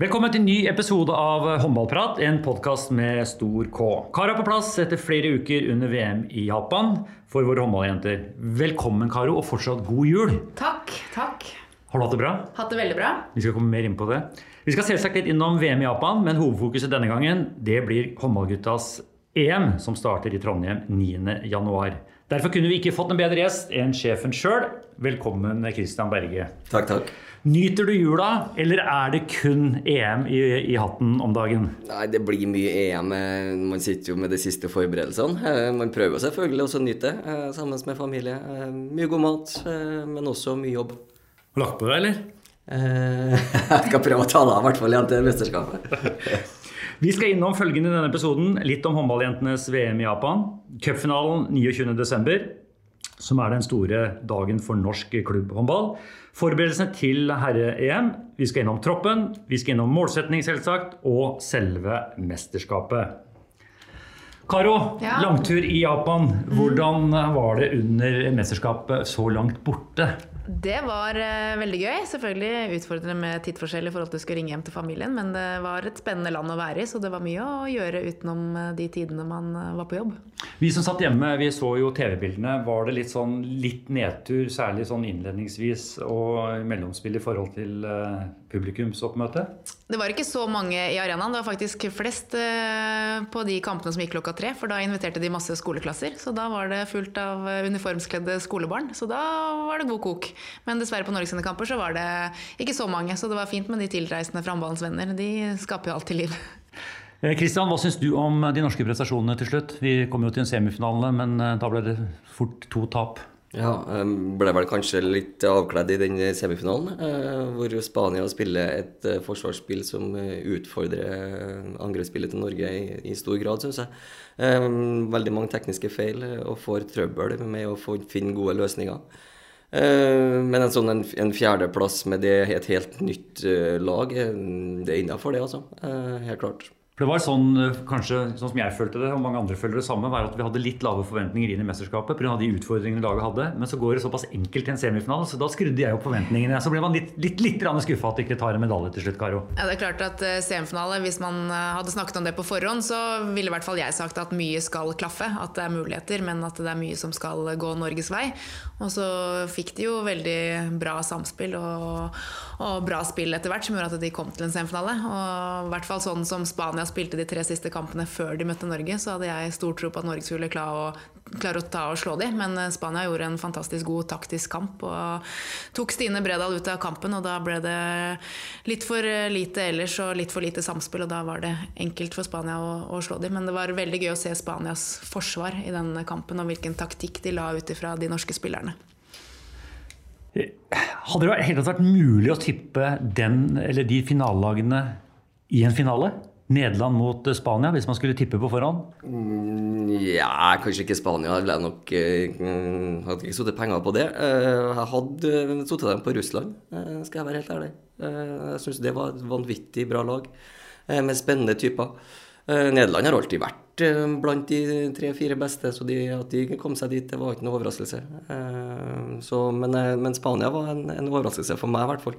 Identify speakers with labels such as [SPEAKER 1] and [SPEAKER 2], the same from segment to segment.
[SPEAKER 1] Velkommen til en ny episode av Håndballprat, en podkast med stor K. Karo er på plass etter flere uker under VM i Japan for våre håndballjenter. Velkommen, Karo, og fortsatt god jul.
[SPEAKER 2] Takk. takk.
[SPEAKER 1] Har du hatt det bra?
[SPEAKER 2] Hatt det veldig bra.
[SPEAKER 1] Vi skal komme mer inn på det. Vi skal selvsagt litt innom VM i Japan, men hovedfokuset denne gangen det blir håndballguttas EM, som starter i Trondheim 9.1. Derfor kunne vi ikke fått en bedre gjest enn sjefen sjøl. Velkommen, Christian Berge.
[SPEAKER 3] Takk, takk.
[SPEAKER 1] Nyter du jula, eller er det kun EM i, i, hatten om dagen?
[SPEAKER 3] Nei, Det blir mye EM. Man sitter jo med de siste forberedelsene. Eh, man prøver selvfølgelig også å nyte det eh, sammen med familie. Eh, mye god mat, men også mye jobb.
[SPEAKER 1] Har lagt på deg, eller?
[SPEAKER 3] Jeg skal prøve å ta det av, i hvert fall igjen til mesterskapet.
[SPEAKER 1] Vi skal innom følgende i denne episoden. Litt om håndballjentenes VM i Japan. Cupfinalen 29.12., som er den store dagen for norsk klubbhåndball. Forberedelsene til herre-EM. Vi skal innom troppen, vi skal innom målsetning, selvsagt, og selve mesterskapet. Karo, ja. langtur i Japan. Hvordan var det under mesterskapet så langt borte?
[SPEAKER 2] Det var uh, veldig gøy. Selvfølgelig utfordrende med tidsforskjell i forhold til å skulle ringe hjem til familien, men det var et spennende land å være i, så det var mye å gjøre utenom eh, de tidene man uh, var på jobb.
[SPEAKER 1] Vi som satt hjemme, vi så jo TV-bildene. Var det litt sånn litt nedtur, særlig sånn innledningsvis og mellomspill i forhold til uh, publikumsoppmøte?
[SPEAKER 2] Det var ikke så mange i arenaen. Det var faktisk flest på de kampene som gikk klokka tre, for da inviterte de masse skoleklasser. Så da var det fullt av uniformskledde skolebarn. Så da var det god kok. Men dessverre på Norges kamper så var det ikke så mange. Så det var fint med de tilreisende fra håndballens venner. De skaper jo alltid liv.
[SPEAKER 1] Kristian, eh, hva syns du om de norske prestasjonene til slutt? Vi kom jo til en semifinale, men eh, da ble det fort to tap.
[SPEAKER 3] Ja, ble vel kanskje litt avkledd i den semifinalen, eh, hvor Spania spiller et forsvarsspill som utfordrer angrepsspillet til Norge i, stor grad, syns jeg. Veldig mange tekniske feil og får trøbbel med å finne gode løsninger. Eh, men en sånn en, fjerdeplass med det, et helt nytt uh, lag, eh, det er innafor det, altså. Helt klart.
[SPEAKER 1] For det var sånn, eh, kanskje, sånn som jeg følte det, og mange andre føler det samme, var at vi hadde litt lave forventninger inn i mesterskapet pga. de utfordringene laget hadde. Men så går det såpass enkelt til en semifinale, så da skrudde jeg opp forventningene. Så ble man litt, litt, litt skuffa at de ikke tar en medalje til slutt, Karo.
[SPEAKER 2] Ja, det er klart at uh, semifinale, hvis man uh, hadde snakket om det på forhånd, så ville i hvert fall jeg sagt at mye skal klaffe. At det er muligheter, men at det er mye som skal gå Norges vei. Og så fikk de jo veldig bra samspill og, og bra spill etter hvert, som gjorde at de kom til en semifinale. Og i hvert fall sånn som Spania Spania spilte de tre siste kampene før de møtte Norge, så hadde jeg stor tro på at Norge skulle klare å, klare å ta og slå dem. Men eh, Spania gjorde en fantastisk god taktisk kamp og tok Stine Bredal ut av kampen. Og da ble det litt for lite ellers og litt for lite samspill, og da var det enkelt for Spania å, å slå dem. Men det var veldig gøy å se Spanias forsvar i denne kampen, og hvilken taktikk de la ut ifra de norske spillerne.
[SPEAKER 1] Hadde det helt vært mulig å tippe den, de finalelagene i en finale? Nederland mot eh, Spania, hvis man skulle tippe på forhånd?
[SPEAKER 3] Mm, ja, kanskje ikke Spania. Jeg nok, uh, hadde ikke satt penger på det. Uh, jeg hadde satt dem på Russland, skal jeg være helt ærlig. jeg syns det var et vanvittig bra lag, med spennende typer. Nederland har alltid vært blant de tre-fire beste, så de, at de kom seg dit, det var ikke noe overraskelse. Så, men, men, Spania var en, en overraskelse for meg, i hvert fall.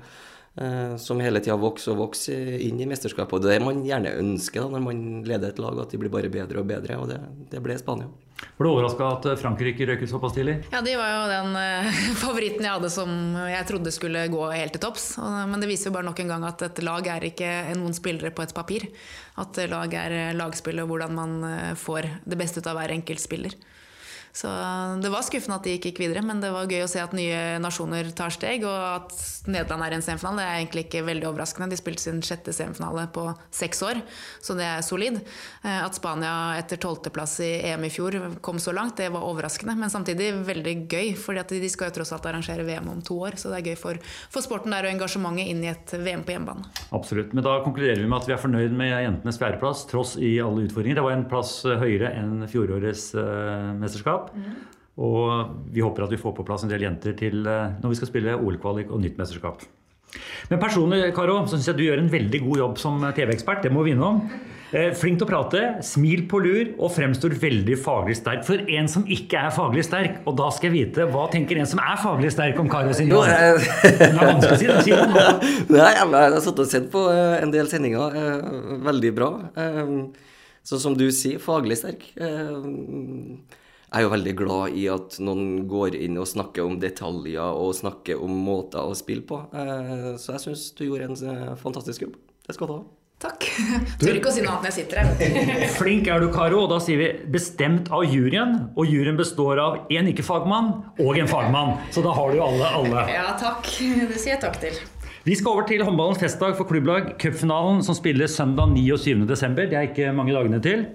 [SPEAKER 3] Eh, som hele tida vokser og vokser inn i mesterskapet. Og det er man gjerne ønsker da, når man leder et lag, at de blir bare bedre og bedre. Og det, det ble Spania.
[SPEAKER 1] Var du overraska at eh, Frankrike røyket såpass tidlig?
[SPEAKER 2] Ja, de var jo den eh, favoritten jeg hadde som jeg trodde skulle gå helt til topps. Men det viser jo bare nok en gang at et lag er ikke noen spillere på et papir. At lag er lagspill og hvordan man får det beste ut av hver enkelt spiller. Så det var skuffende at de ikke gikk videre, men det var gøy å se at nye nasjoner tar steg. Og at Nederland er i en semifinale, det er egentlig ikke veldig overraskende. De spilte sin sjette semifinale på seks år, så det er solid. Eh, at Spania etter tolvteplass i EM i fjor kom så langt, det var overraskende. Men samtidig veldig gøy, for de skal jo tross alt arrangere VM om to år. Så det er gøy for, for sporten der og engasjementet inn i et VM på hjemmebane.
[SPEAKER 1] Absolutt. Men da konkluderer vi med at vi er fornøyd med jentenes fjerdeplass, tross i alle utfordringer. Det var en plass høyere enn fjorårets uh, mesterskap mesterskap. Mm. Og vi håper at vi får på plass en del jenter til eh, når vi skal spille OL-kvalik og nytt mesterskap. Men personlig, Karo, så syns jeg du gjør en veldig god jobb som TV-ekspert. Det må vi innom. Eh, flink til å prate, smil på lur og fremstår veldig faglig sterk. For en som ikke er faglig sterk, og da skal jeg vite hva tenker en som er faglig sterk om Karo sin jobb? Det er vanskelig å si, det sier
[SPEAKER 3] Nei, jeg har satt og sett på eh, en del sendinger. Eh, veldig bra. Så som du sier, faglig sterk. Jeg er jo veldig glad i at noen går inn og snakker om detaljer og snakker om måter å spille på. Så jeg syns du gjorde en fantastisk jobb. Det skal du ha.
[SPEAKER 2] Takk. Tør ikke å si noe annet når jeg sitter her.
[SPEAKER 1] Flink er du, Karo. Og da sier vi bestemt av juryen. Og juryen består av én ikke-fagmann og en fagmann. Så da har du jo alle, alle.
[SPEAKER 2] Ja, takk. Det sier jeg takk til.
[SPEAKER 1] Vi skal over til håndballens festdag for klubblag. Cupfinalen som spilles søndag 29.12. Det er ikke mange dagene til.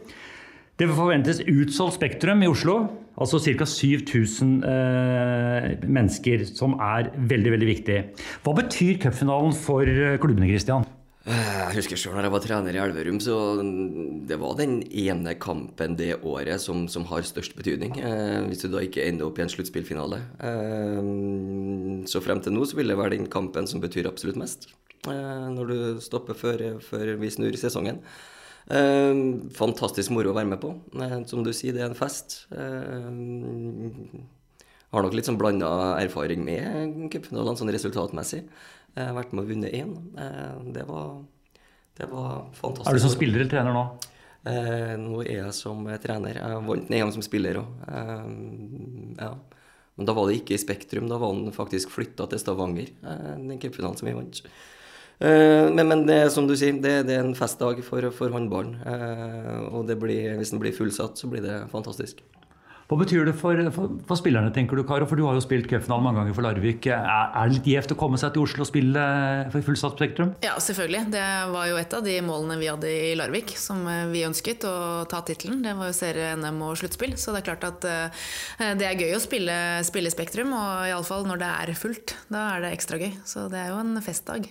[SPEAKER 1] Det forventes utsolgt Spektrum i Oslo. Altså ca. 7000 eh, mennesker, som er veldig veldig viktig. Hva betyr cupfinalen for eh, klubbene? Christian?
[SPEAKER 3] Jeg husker sjøl når jeg var trener i Elverum, så det var den ene kampen det året som, som har størst betydning. Eh, hvis du da ikke ender opp i en sluttspillfinale. Eh, så frem til nå så vil det være den kampen som betyr absolutt mest. Eh, når du stopper før, før vi snur sesongen. Eh, fantastisk moro å være med på. Eh, som du sier, det er en fest. Eh, har nok litt sånn blanda erfaring med cupfinalene sånn resultatmessig. Jeg har vært med og vunnet én. Eh, det var, det var fantastisk.
[SPEAKER 1] Er du som spiller eller trener nå?
[SPEAKER 3] Eh, nå er jeg som trener. Jeg vant en gang som spiller òg. Ja. Men da var det ikke i Spektrum. Da var han faktisk flytta til Stavanger, den cupfinalen som vi vant. Eh, men, men det, som du sier, det, det er en festdag for, for håndballen. Eh, og blir, hvis den blir fullsatt, så blir det fantastisk.
[SPEAKER 1] Hva betyr det for, for, for, spillerne, tenker du, Karo? For du har jo spilt cupfinale mange ganger for Larvik. Er, er det litt gjevt å komme seg til Oslo og spille for fullsatt Spektrum?
[SPEAKER 2] Ja, selvfølgelig. Det var jo et av de målene vi hadde i Larvik, som eh, vi ønsket å ta tittelen. Det var jo serie NM og sluttspill. Så det er klart at uh, det er gøy å spille, spille Spektrum, og iallfall når det er fullt. Da er det ekstra gøy. Så det er jo en festdag.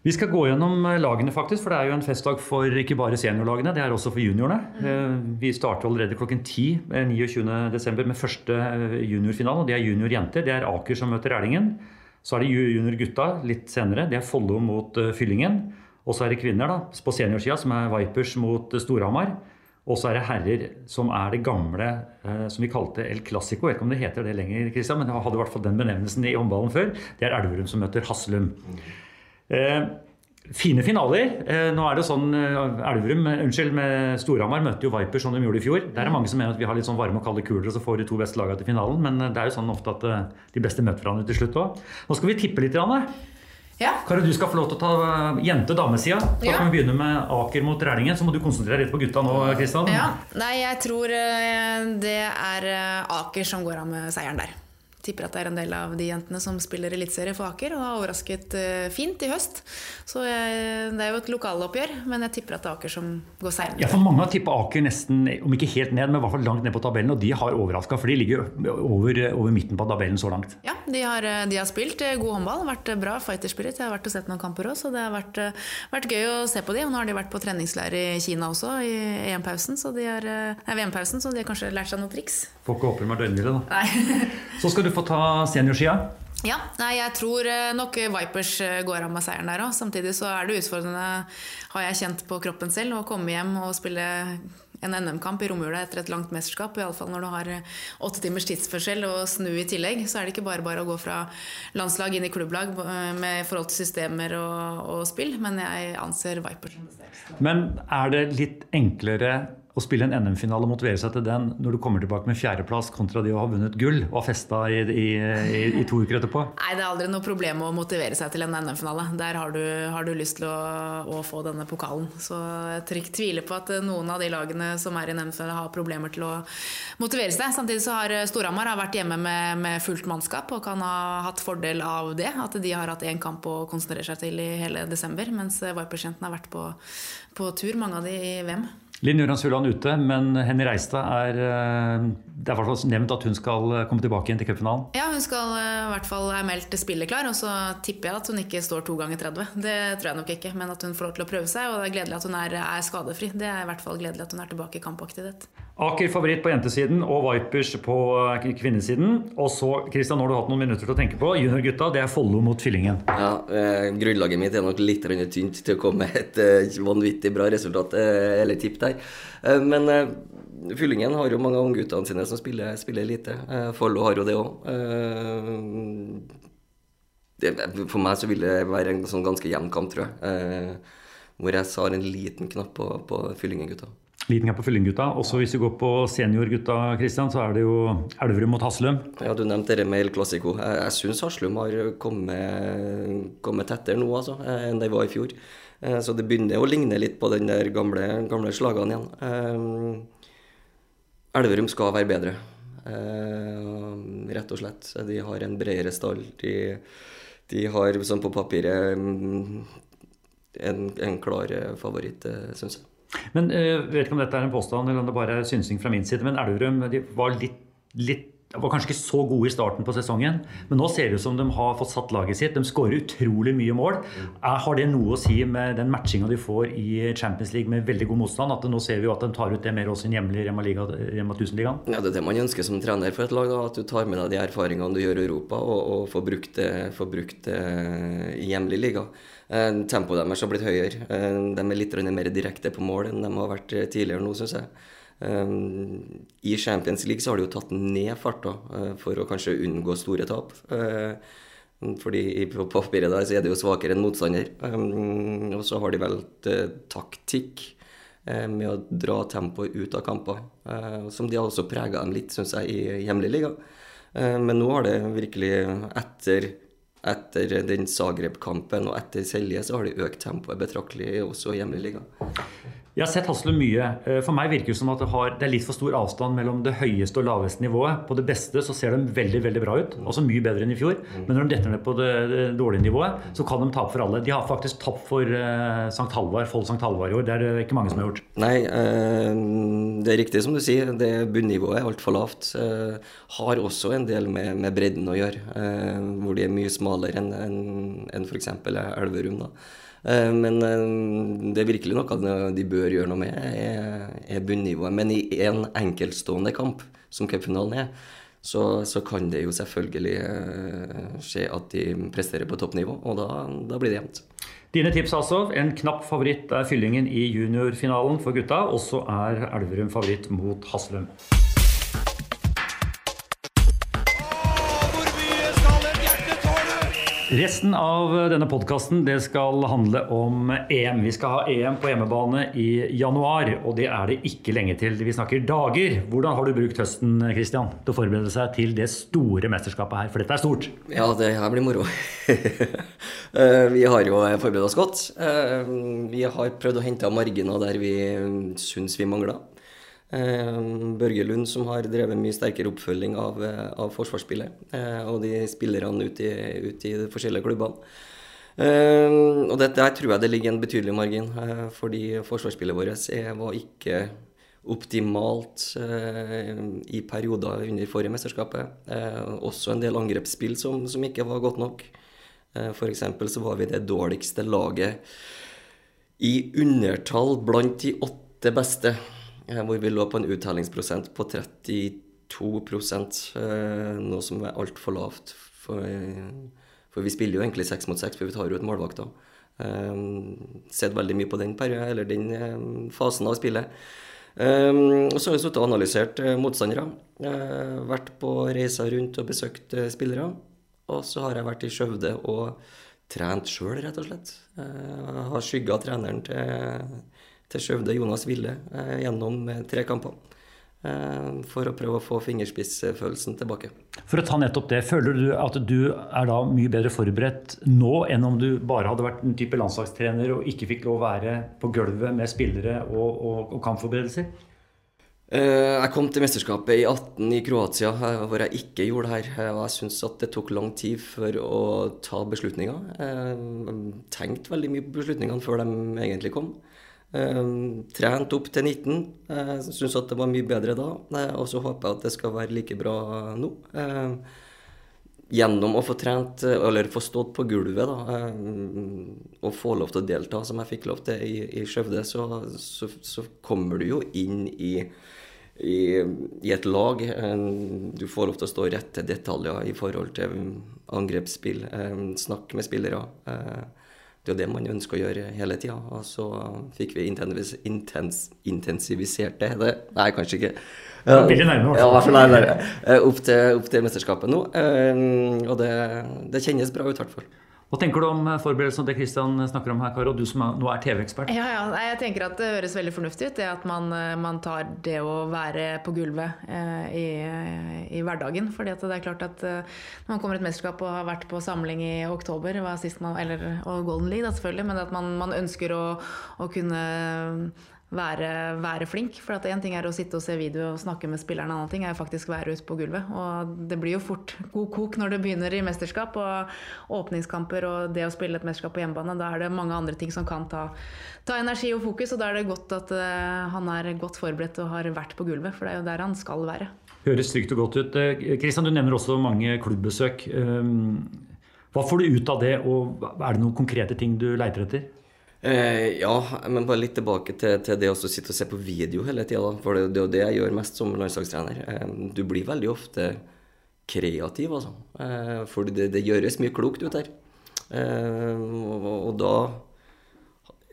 [SPEAKER 1] Vi skal gå gjennom eh, lagene, faktisk, for det er jo en festdag for ikke bare seniorlagene, det er også for juniorene. Mm. Vi starter allerede klokken 10 29.12. Eh, med første juniorfinale. og Det er juniorjenter. Det er Aker som møter Rælingen. Så er det juniorgutta litt senere. Det er Follo mot Fyllingen. Og så er det kvinner da, på seniorsida, som er Vipers mot Storhamar. Og så er det herrer, som er det gamle som vi kalte El Clásico. Jeg vet ikke om det heter det lenger, Christian, men det hadde i hvert fall den benevnelsen i håndballen før. Det er Elverum som møter Haslum. Eh, fine finaler. Eh, nå er det sånn eh, Elverum, unnskyld, med Storhamar møtte jo Viper som de gjorde i fjor. Der er mange som mener at vi har litt sånn varme og kalde kuler, og så får de to beste lagene til finalen. Men det er jo sånn ofte at de beste møter hverandre til slutt òg. Nå skal vi tippe litt. Anne. Ja. Kari, du skal få lov til å ta jente-damesida. Da ja. kan vi begynne med Aker mot Rælingen. Så må du konsentrere deg litt på gutta nå, Kristian.
[SPEAKER 2] Ja. Nei, jeg tror det er Aker som går av med seieren der tipper at det er en del av de jentene som spiller eliteserie for Aker og har overrasket uh, fint i høst. Så jeg, det er jo et lokaloppgjør, men jeg tipper at det er Aker som går seirende.
[SPEAKER 1] Ja, for mange har tippa Aker nesten, om ikke helt ned, men i hvert fall langt ned på tabellen, og de har overraska, for de ligger over, over, midten på tabellen så langt.
[SPEAKER 2] Ja, de har, de har spilt eh, god håndball, vært bra fighterspirit. Jeg har vært og sett noen kamper òg, så det har vært, eh, vært, gøy å se på de. Og nå har de vært på treningsleir i Kina også, i EM-pausen, så de har, VM-pausen, så de har kanskje lært seg noen triks.
[SPEAKER 1] Får ikke håpe de er døgnhvile, da. Nei. så skal du få ta seniorsida?
[SPEAKER 2] Ja, nei, jeg tror eh, nok Vipers eh, går av med seieren der òg. Samtidig så er det utfordrende, har jeg kjent på kroppen selv, å komme hjem og spille en NM-kamp i romjula etter et langt mesterskap. Iallfall når du har eh, åtte timers tidsforskjell og snu i tillegg. Så er det ikke bare bare å gå fra landslag inn i klubblag med forhold til systemer og, og spill, men jeg anser Vipers som det sterkeste.
[SPEAKER 1] Men er det litt enklere å spille en NM-finale og motivere seg til den når du kommer tilbake med fjerdeplass, kontra de å ha vunnet gull og festa i, i, i, i, to uker etterpå?
[SPEAKER 2] Nei, det er aldri noe problem å motivere seg til en NM-finale. Der har du, har du, lyst til å, å, få denne pokalen. Så jeg tviler på at noen av de lagene som er i NM-finale, har problemer til å motivere seg. Samtidig så har Storhamar vært hjemme med, med, fullt mannskap og kan ha hatt fordel av det. At de har hatt én kamp å konsentrere seg til i hele desember, mens Vipers-jentene har vært på, på tur, mange av de i VM.
[SPEAKER 1] Linn Jørgen Sulland ute, men Henny Reistad er eh, Det er i hvert fall nevnt at hun skal eh, komme tilbake igjen til cupfinalen?
[SPEAKER 2] Ja, hun skal eh, i hvert fall er meldt spilleklar, og så tipper jeg at hun ikke står to ganger 30. Det tror jeg nok ikke, men at hun får lov til å prøve seg, og det er gledelig at hun er, er skadefri. Det er i hvert fall gledelig at hun er tilbake i kampaktivitet.
[SPEAKER 1] Aker favoritt på jentesiden og Vipers på eh, kvinnesiden. Og så, Kristian, nå har du hatt noen minutter til å tenke på. Juniorgutta, det er Follo mot Fyllingen.
[SPEAKER 3] Ja, eh, Grunnlaget mitt er nok litt tynt til å komme med et eh, vanvittig bra resultat eh, eller tipp der. Eh, men eh, Fyllingen har jo mange av ungguttene sine som spiller, spiller lite. Follo har jo det òg. for meg så vil det være en sånn ganske jevn kamp, tror jeg. hvor jeg har en liten knapp på, på Fyllingen-gutta.
[SPEAKER 1] Liten kamp på Fyllinggutta. Også hvis du går på seniorgutta, Kristian, så er det jo Elverum mot Haslum.
[SPEAKER 3] Ja, Du nevnte det med El Clasico. Jeg, jeg syns Haslum har kommet, kommet tettere nå altså, enn de var i fjor. Eh, så det begynner å ligne litt på den der gamle, gamle slagene igjen. Eh, Elverum skal være bedre, eh, rett og slett. De har en bredere stall. De, de har, som på papiret, mm, en, en klar favoritt, syns jeg.
[SPEAKER 1] Men jeg uh, vet ikke om dette er en påstand eller om det bare er synsing fra min side, men Elverum var litt, litt var kanskje ikke så gode i starten på sesongen, men nå ser det ut som de har fått satt laget sitt. De skårer utrolig mye mål. Har det noe å si med den matchinga de får i Champions League med veldig god motstand? At nå ser vi jo at de tar ut det mer også i hjemlige Rema, Rema 1000-ligaen?
[SPEAKER 3] Ja, det er det man ønsker som trener for et lag. Da, at du tar med deg de erfaringene du gjør i Europa, og, og får brukt det, får brukt det i hjemlig liga. Eh, tempoet deres har blitt høyere. Eh, de er litt mer direkte på mål enn de har vært tidligere nå, syns jeg. Um, I Champions League så har de jo tatt ned farta uh, for å kanskje unngå store tap. Uh, fordi på papiret der så er det jo svakere enn motstander. Og så har de valgt taktikk med å dra tempoet ut av kamper, som de har også prega dem litt, syns jeg, i hjemlig liga. men nå har det virkelig, etter, etter den Zagreb-kampen og etter Selje, så har de økt tempoet betraktelig også i hjemlig liga.
[SPEAKER 1] Jeg har sett Haslum mye. Eh, for meg virker det som at det, har, det, er litt for stor avstand mellom det høyeste og laveste nivået. På det beste så ser de veldig veldig bra ut, også mye bedre enn i fjor. Men når de detter ned på det, det dårlige nivået, så kan de tape for alle. De har faktisk tapt for uh, St. Halvard, Fold St. Halvard i år. Det er det ikke mange som har gjort.
[SPEAKER 3] Nei, uh, det er riktig som du sier. Det Bunnivået er altfor lavt. Uh, har også en del med, med bredden å gjøre, hvor de er mye smalere enn en, en f.eks. Elverum. da. Eh, men eh, det er virkelig noe de bør gjøre noe med, er, er bunnivået. Men i en enkeltstående kamp, som cupfinalen er, så, så, kan det jo selvfølgelig eh, skje at de presterer på toppnivå, og da, da blir det jevnt.
[SPEAKER 1] Dine tips altså. En knapp favoritt er fyllingen i juniorfinalen for gutta. Og så er Elverum favoritt mot Haslum. Resten av denne podkasten skal handle om EM. Vi skal ha EM på hjemmebane i januar, og det er det ikke lenge til. Vi snakker dager. Hvordan har du brukt høsten Christian, til å forberede seg til det store mesterskapet her? For dette er stort.
[SPEAKER 3] Ja, det her blir moro. Eh, vi har jo forberedt oss godt. Eh, vi har prøvd å hente av marginer der vi syns vi mangler. Eh, Børge Lund som har drevet mye sterkere oppfølging av, eh, av forsvarsspillet eh, og de spillerne ute i, ut i de forskjellige klubbene. og dette der tror jeg det ligger en betydelig margin, fordi forsvarsspillet vårt var ikke optimalt i perioder under forrige mesterskapet. også en del angrepsspill som, som ikke var godt nok. F.eks. så var vi det dårligste laget i undertall blant de åtte beste. Eh, hvor vi lå på en uttalingsprosent på 32 eh, noe som er altfor lavt. For, for, vi spiller jo egentlig seks mot seks, for vi tar jo ut målvakter. Um, sett veldig mye på den, eller den fasen av spillet. Um, så har vi sittet og analysert motstandere. Vært på reiser rundt og besøkt spillere. Og så har jeg vært i Skjøvde og trent sjøl, rett og slett. Uh, har skygga treneren til til Skjøvde Jonas Ville eh, gjennom eh, tre kamper. Eh, for å prøve å få fingerspissfølelsen tilbake.
[SPEAKER 1] For å ta nettopp det, Føler du at du er da mye bedre forberedt nå enn om du bare hadde vært en type landslagstrener og ikke fikk lov å være på gulvet med spillere og, og, og kampforberedelser?
[SPEAKER 3] Jeg kom til mesterskapet i 18 i Kroatia, hvor jeg ikke gjorde det her. Og jeg syns at det tok lang tid for å ta beslutninger. Jeg tenkte veldig mye på beslutningene før de egentlig kom. Uh, trent opp til 19. Jeg Syns at det var mye bedre da. Uh, og så håper jeg at det skal være like bra nå. Uh, gjennom å få trent, eller få stått på gulvet da, og få lov til å delta, som jeg fikk lov til i, i Skjøvde, så, så, så, kommer du jo inn i i, i, et lag. Du får lov til å stå rett til detaljer i forhold til angrepsspill. Snakke med spillere. Det er jo det man ønsker å gjøre hele tida. Og så fikk vi intens, intens, intensivisert det. det. Nei, kanskje ikke.
[SPEAKER 1] Ja, nærmere,
[SPEAKER 3] ja, i hvert fall. Opp til, opp til mesterskapet nå. Og det, det kjennes bra ut, i hvert fall.
[SPEAKER 1] Hva tenker du om forberedelsene til Kristian snakker om her, Karo? Du som nå er TV-ekspert.
[SPEAKER 2] Ja, ja, jeg tenker at Det høres veldig fornuftig ut. det At man, eh, man tar det å være på gulvet eh, i, i, hverdagen. fordi det er klart at eh, når man kommer i et mesterskap og har vært på samling i oktober, man, eller, og Golden League da, selvfølgelig, men at man, man ønsker å, å kunne være, være, flink. For at én ting er å sitte og se video og snakke med spilleren, en annen ting er faktisk være ute på gulvet. Og det blir jo fort god kok når det begynner i mesterskap og åpningskamper og det å spille et mesterskap på hjemmebane. Da er det mange andre ting som kan ta, ta energi og fokus, og da er det godt at uh, han er godt forberedt og har vært på gulvet, for det er jo der han skal være.
[SPEAKER 1] Høres trygt og godt ut. Kristian, eh, du nevner også mange klubbbesøk. Um, hva får du ut av det, og er det noen konkrete ting du leiter etter?
[SPEAKER 3] Eh, ja, men bare litt tilbake til, til det å sitte og se på video hele tida. For det, det er jo det jeg gjør mest som landslagstrener. Eh, du blir veldig ofte kreativ, altså. Eh, for det, det, gjøres mye klokt ut her. Eh, og, og, da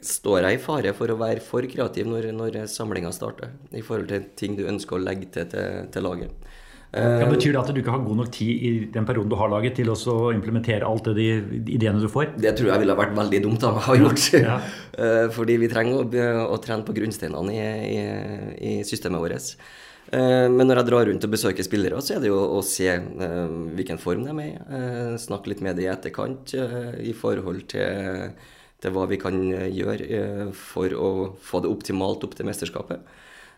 [SPEAKER 3] står jeg i fare for å være for kreativ når, når samlinga starter. I forhold til ting du ønsker å legge til til, til laget.
[SPEAKER 1] Ja, betyr det at du ikke har god nok tid i den perioden du har laget til å implementere alt det de ideene du får?
[SPEAKER 3] Det tror jeg ville vært veldig dumt av meg å ha gjort. Ja. Eh, fordi vi trenger å, å trene på grunnsteinene i, i, i, systemet vårt. Eh, men når jeg drar rundt og besøker spillere, så er det jo å se eh, hvilken form de er i. Snakke litt med dem i etterkant i forhold til, til hva vi kan gjøre for å få det optimalt opp til mesterskapet.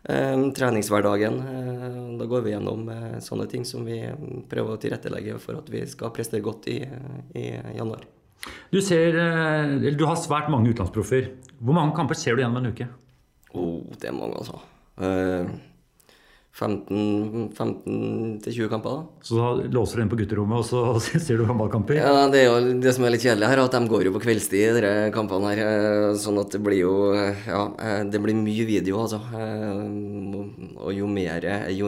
[SPEAKER 3] Ehm, treningshverdagen. Eh, da går vi gjennom eh, sånne ting som vi prøver å tilrettelegge for at vi skal prestere godt i, i januar.
[SPEAKER 1] Du, ser, eh, du har svært mange utenlandsproffer. Hvor mange kamper ser du gjennom en uke?
[SPEAKER 3] Oh, det er mange, altså. 15-20 kamper. da.
[SPEAKER 1] Så da låser du inn på gutterommet, og så ser du håndballkamper?
[SPEAKER 3] Ja, det er jo det som er litt kjedelig her, at de går jo på kveldstid, disse kampene her. Eh, sånn at det blir jo Ja, eh, det blir mye video, altså. Eh, og jo mer jo,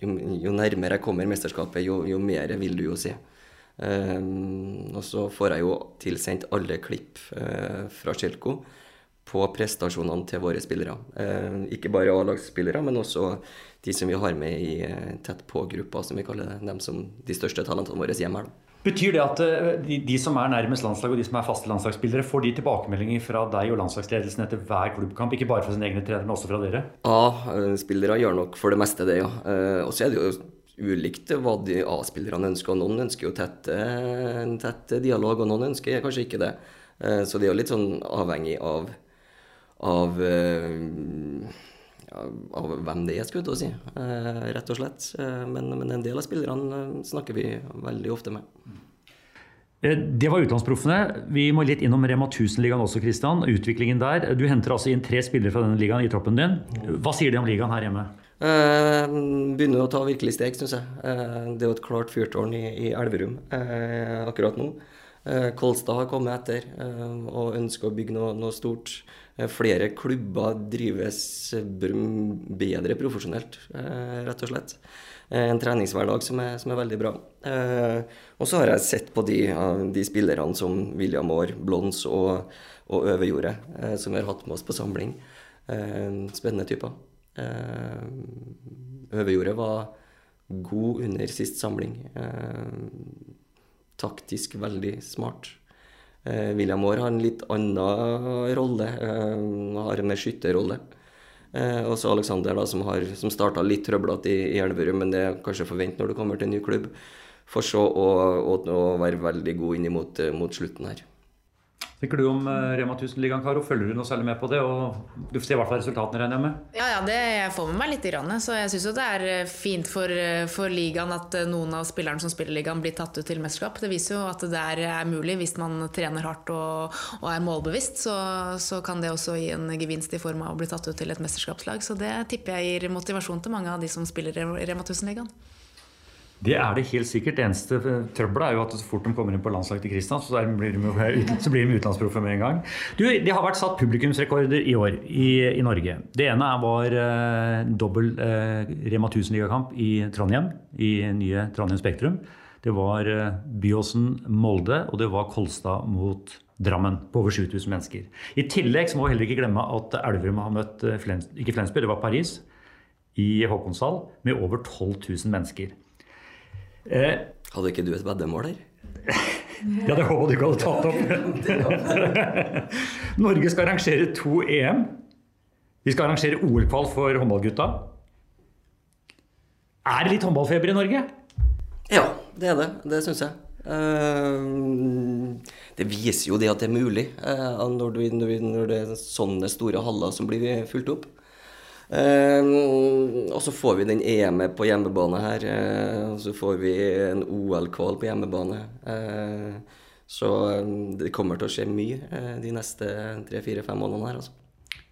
[SPEAKER 3] jo, jo nærmere jeg kommer mesterskapet, jo, jo mer vil du jo se. og så får jeg jo tilsendt alle klipp fra Kjelko på prestasjonene til våre spillere. ikke bare A-lagsspillere, men også de som vi har med i eh, tett på-gruppa, som vi kaller det. De, som, de største talentene våre hjemme her.
[SPEAKER 1] Betyr det at eh, de, de, som er nærmest landslag og de som er faste landslagsspillere, får de tilbakemeldinger fra deg og landslagsledelsen etter hver klubbkamp? Ikke bare fra sine egne trenere, men også fra dere?
[SPEAKER 3] Ja, eh, spillere gjør nok for det meste det, ja. Og så er det jo ulikt hva de A-spillerne ønsker. og Noen ønsker jo tett, tett dialog, og noen ønsker kanskje ikke det. Så det er jo litt sånn avhengig av, av av hvem det er, skulle jeg si. Eh, rett og slett. Eh, men, men, en del av spillerne eh, snakker vi veldig ofte med.
[SPEAKER 1] Det var utenlandsproffene. Vi må litt innom Rema 1000-ligaen også, Kristian. Utviklingen der. Du henter altså inn tre spillere fra denne ligaen i troppen din. Hva sier de om ligaen her hjemme?
[SPEAKER 3] Eh, begynner å ta virkelig steg, syns jeg. Eh, det er jo et klart fyrtårn i, i Elverum eh, akkurat nå. Kolstad har kommet etter og ønsker å bygge noe, noe stort. Eh, flere klubber drives bedre profesjonelt, eh, rett og slett. Eh, en treningshverdag som er, som er veldig bra. Og så har jeg sett på de, de spillerne som William Aar, Blons og, og Øverjordet, som vi har hatt med oss på samling. Spennende typer. Øverjordet var god under sist samling. Taktisk veldig smart. Eh, William Aar har en litt annen rolle. Eh, har en mer skytterrolle. Eh, og så Alexander, som, har, som starta litt trøblete i, i Elverum, men det er kanskje forvent når du kommer til en ny klubb. For så å, å, å være veldig god inn mot, mot slutten her
[SPEAKER 1] tenker du om eh, Rema 1000-ligaen, Karo? Følger du noe særlig med på det? Og du ser i hvert fall resultatene, regner jeg med?
[SPEAKER 2] Ja, ja det, jeg får med meg litt. Grann, så jeg syns det er eh, fint for, eh, for, ligaen at noen av spillerne som spiller ligaen, blir tatt ut til mesterskap. Det viser jo at det er mulig hvis man trener hardt og, og er målbevisst. Så, så, kan det også gi en gevinst i form av å bli tatt ut til et mesterskapslag. Så det tipper jeg gir motivasjon til mange av de som spiller Rema 1000-ligaen.
[SPEAKER 1] Det er det helt sikkert. Det eneste trøbbelet er jo at så fort de kommer inn på landslaget til Kristian, så blir de, så de utenlandsproffe med en gang. Du, Det har vært satt publikumsrekorder i år i, i Norge. Det ene var eh, dobbel eh, Rema 1000-ligakamp i Trondheim, i nye Trondheim Spektrum. Det var eh, Byåsen-Molde, og det var Kolstad mot Drammen på over 7000 mennesker. I tillegg så må vi heller ikke glemme at Elverum har møtt eh, Flens, ikke Flensby, det var Paris, i Håkonshall med over 12 000 mennesker.
[SPEAKER 3] Eh, hadde ikke du et veddemål der?
[SPEAKER 1] ja, det håper du ikke hadde tatt opp. Norge skal arrangere to EM. Vi skal arrangere OL-kval for håndballgutta. Er det litt håndballfeber i Norge?
[SPEAKER 3] Ja, det er det. Det syns jeg. Uh, det viser jo det at det er mulig, når, når, det er sånne store haller som blir fulgt opp. Uh, og så får vi den EM-et på hjemmebane her. Uh, og så får vi en OL-kval på hjemmebane. Uh, så det kommer til å skje mye de neste tre-fire-fem månedene her. altså.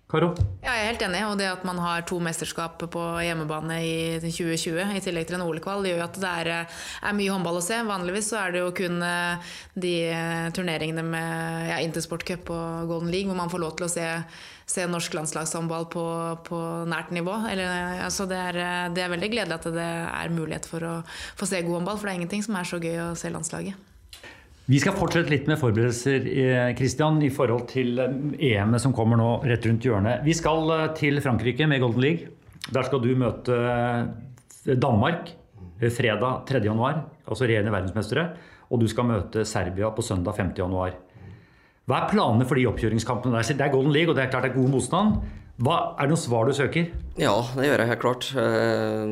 [SPEAKER 1] Karo?
[SPEAKER 2] Ja, jeg er helt enig. Og det at man har to mesterskap på hjemmebane i 2020 i tillegg til en OL-kval, gjør at det er, er, mye håndball å se. Vanligvis så er det jo kun de turneringene med ja, Intersport Cup og Golden League hvor man får lov til å se se norsk landslagshåndball på, på, nært nivå. Eller, altså det, er, det, er, veldig gledelig at det er mulighet for å få se god håndball, for det er ingenting som er så gøy å se landslaget.
[SPEAKER 1] Vi skal fortsette litt med forberedelser Christian, i forhold til EM-et som kommer nå rett rundt hjørnet. Vi skal eh, til Frankrike med Golden League. Der skal du møte eh, Danmark eh, fredag 3.1, altså regjerende verdensmestere. Og du skal møte Serbia på søndag 5.1. Hva er planene for de oppkjøringskampene der? Det er Golden League, og det er klart det er god motstand. Hva, er det noe svar du søker?
[SPEAKER 3] Ja, det gjør jeg helt klart. Eh,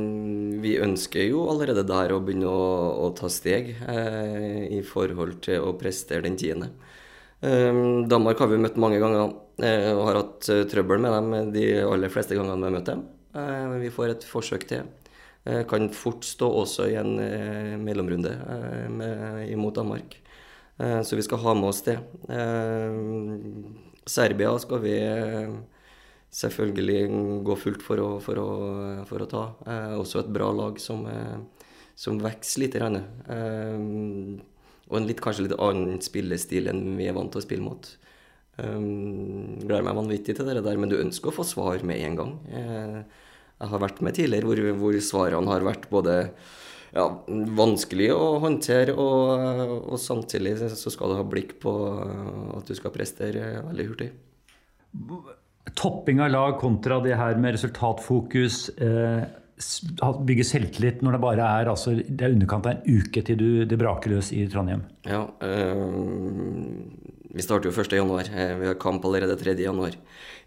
[SPEAKER 3] vi ønsker jo allerede der å begynne å, å ta steg eh, i forhold til å prestere den tiende. Eh, Danmark har vi møtt mange ganger og har hatt trøbbel med dem de aller fleste gangene vi har møtt dem. Vi får et forsøk til. Kan fort stå også i en mellomrunde imot Danmark. Så vi skal ha med oss det. Serbia skal vi selvfølgelig gå fullt for å, for å, for å ta. Også et bra lag som, som vokser litt. Og en litt, kanskje litt annen spillestil enn vi er vant til å spille mot. Gleder meg vanvittig til det der, men du ønsker å få svar med en gang. Jeg har vært med tidligere hvor, hvor svarene har vært både ja, vanskelig å håndtere, og, og, samtidig så skal du ha blikk på at du skal prestere veldig hurtig.
[SPEAKER 1] Topping av lag kontra det her med resultatfokus. Eh, bygge selvtillit når det bare er altså, det er underkant av en uke til du, det braker løs i Trondheim?
[SPEAKER 3] Ja, øh, vi starter jo 1.1. Eh, vi har kamp allerede 3.1.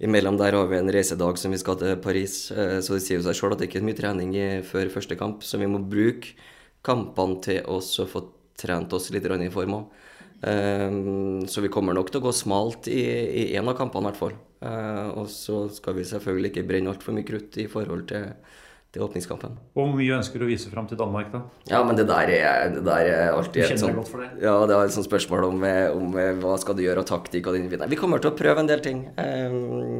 [SPEAKER 3] Imellom der har vi en reisedag som vi skal til Paris. Eh, så det sier jo seg sjøl at det ikke er mye trening før første kamp. Så vi må bruke kampene til oss å få trent oss litt i form òg. Eh, så vi kommer nok til å gå smalt i, én av kampene i hvert fall. Og så skal vi selvfølgelig ikke brenne altfor mye krutt i forhold til til åpningskampen.
[SPEAKER 1] Og Hvor mye ønsker du å vise fram til Danmark, da?
[SPEAKER 3] Ja, men det der er, det der er alltid
[SPEAKER 1] et sånt, godt for det.
[SPEAKER 3] Ja, det er et sånt spørsmål om, om, hva skal du gjøre, og taktikk og den Vi kommer til å prøve en del ting.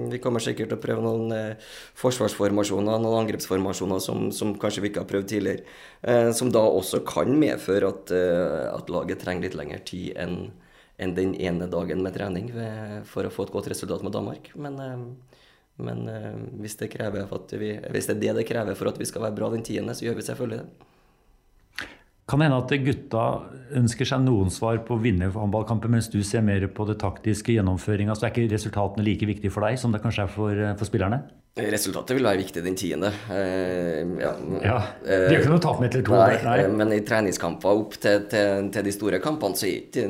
[SPEAKER 3] Vi kommer sikkert til å prøve noen eh, forsvarsformasjoner, noen angrepsformasjoner som, som kanskje vi ikke har prøvd tidligere. Eh, som da også kan medføre at, eh, at laget trenger litt lengre tid enn enn den ene dagen med trening for å få et godt resultat med Danmark. Men men eh, hvis, det vi, hvis, det er det det krever for at vi skal være bra den tiende, så gjør vi selvfølgelig det.
[SPEAKER 1] Kan det hende at gutta ønsker seg noen svar på vinnerhåndballkamper, mens du ser mer på det taktiske gjennomføringa? Så er ikke resultatene like viktige for deg som det kanskje er for, eh, for spillerne?
[SPEAKER 3] Resultatet vil være viktig den tiende. Eh,
[SPEAKER 1] ja. ja. Det er ikke noe tap med til to.
[SPEAKER 3] Nei, nei. Eh, men i treningskamper opp til, til, til, de store kampene, så er ikke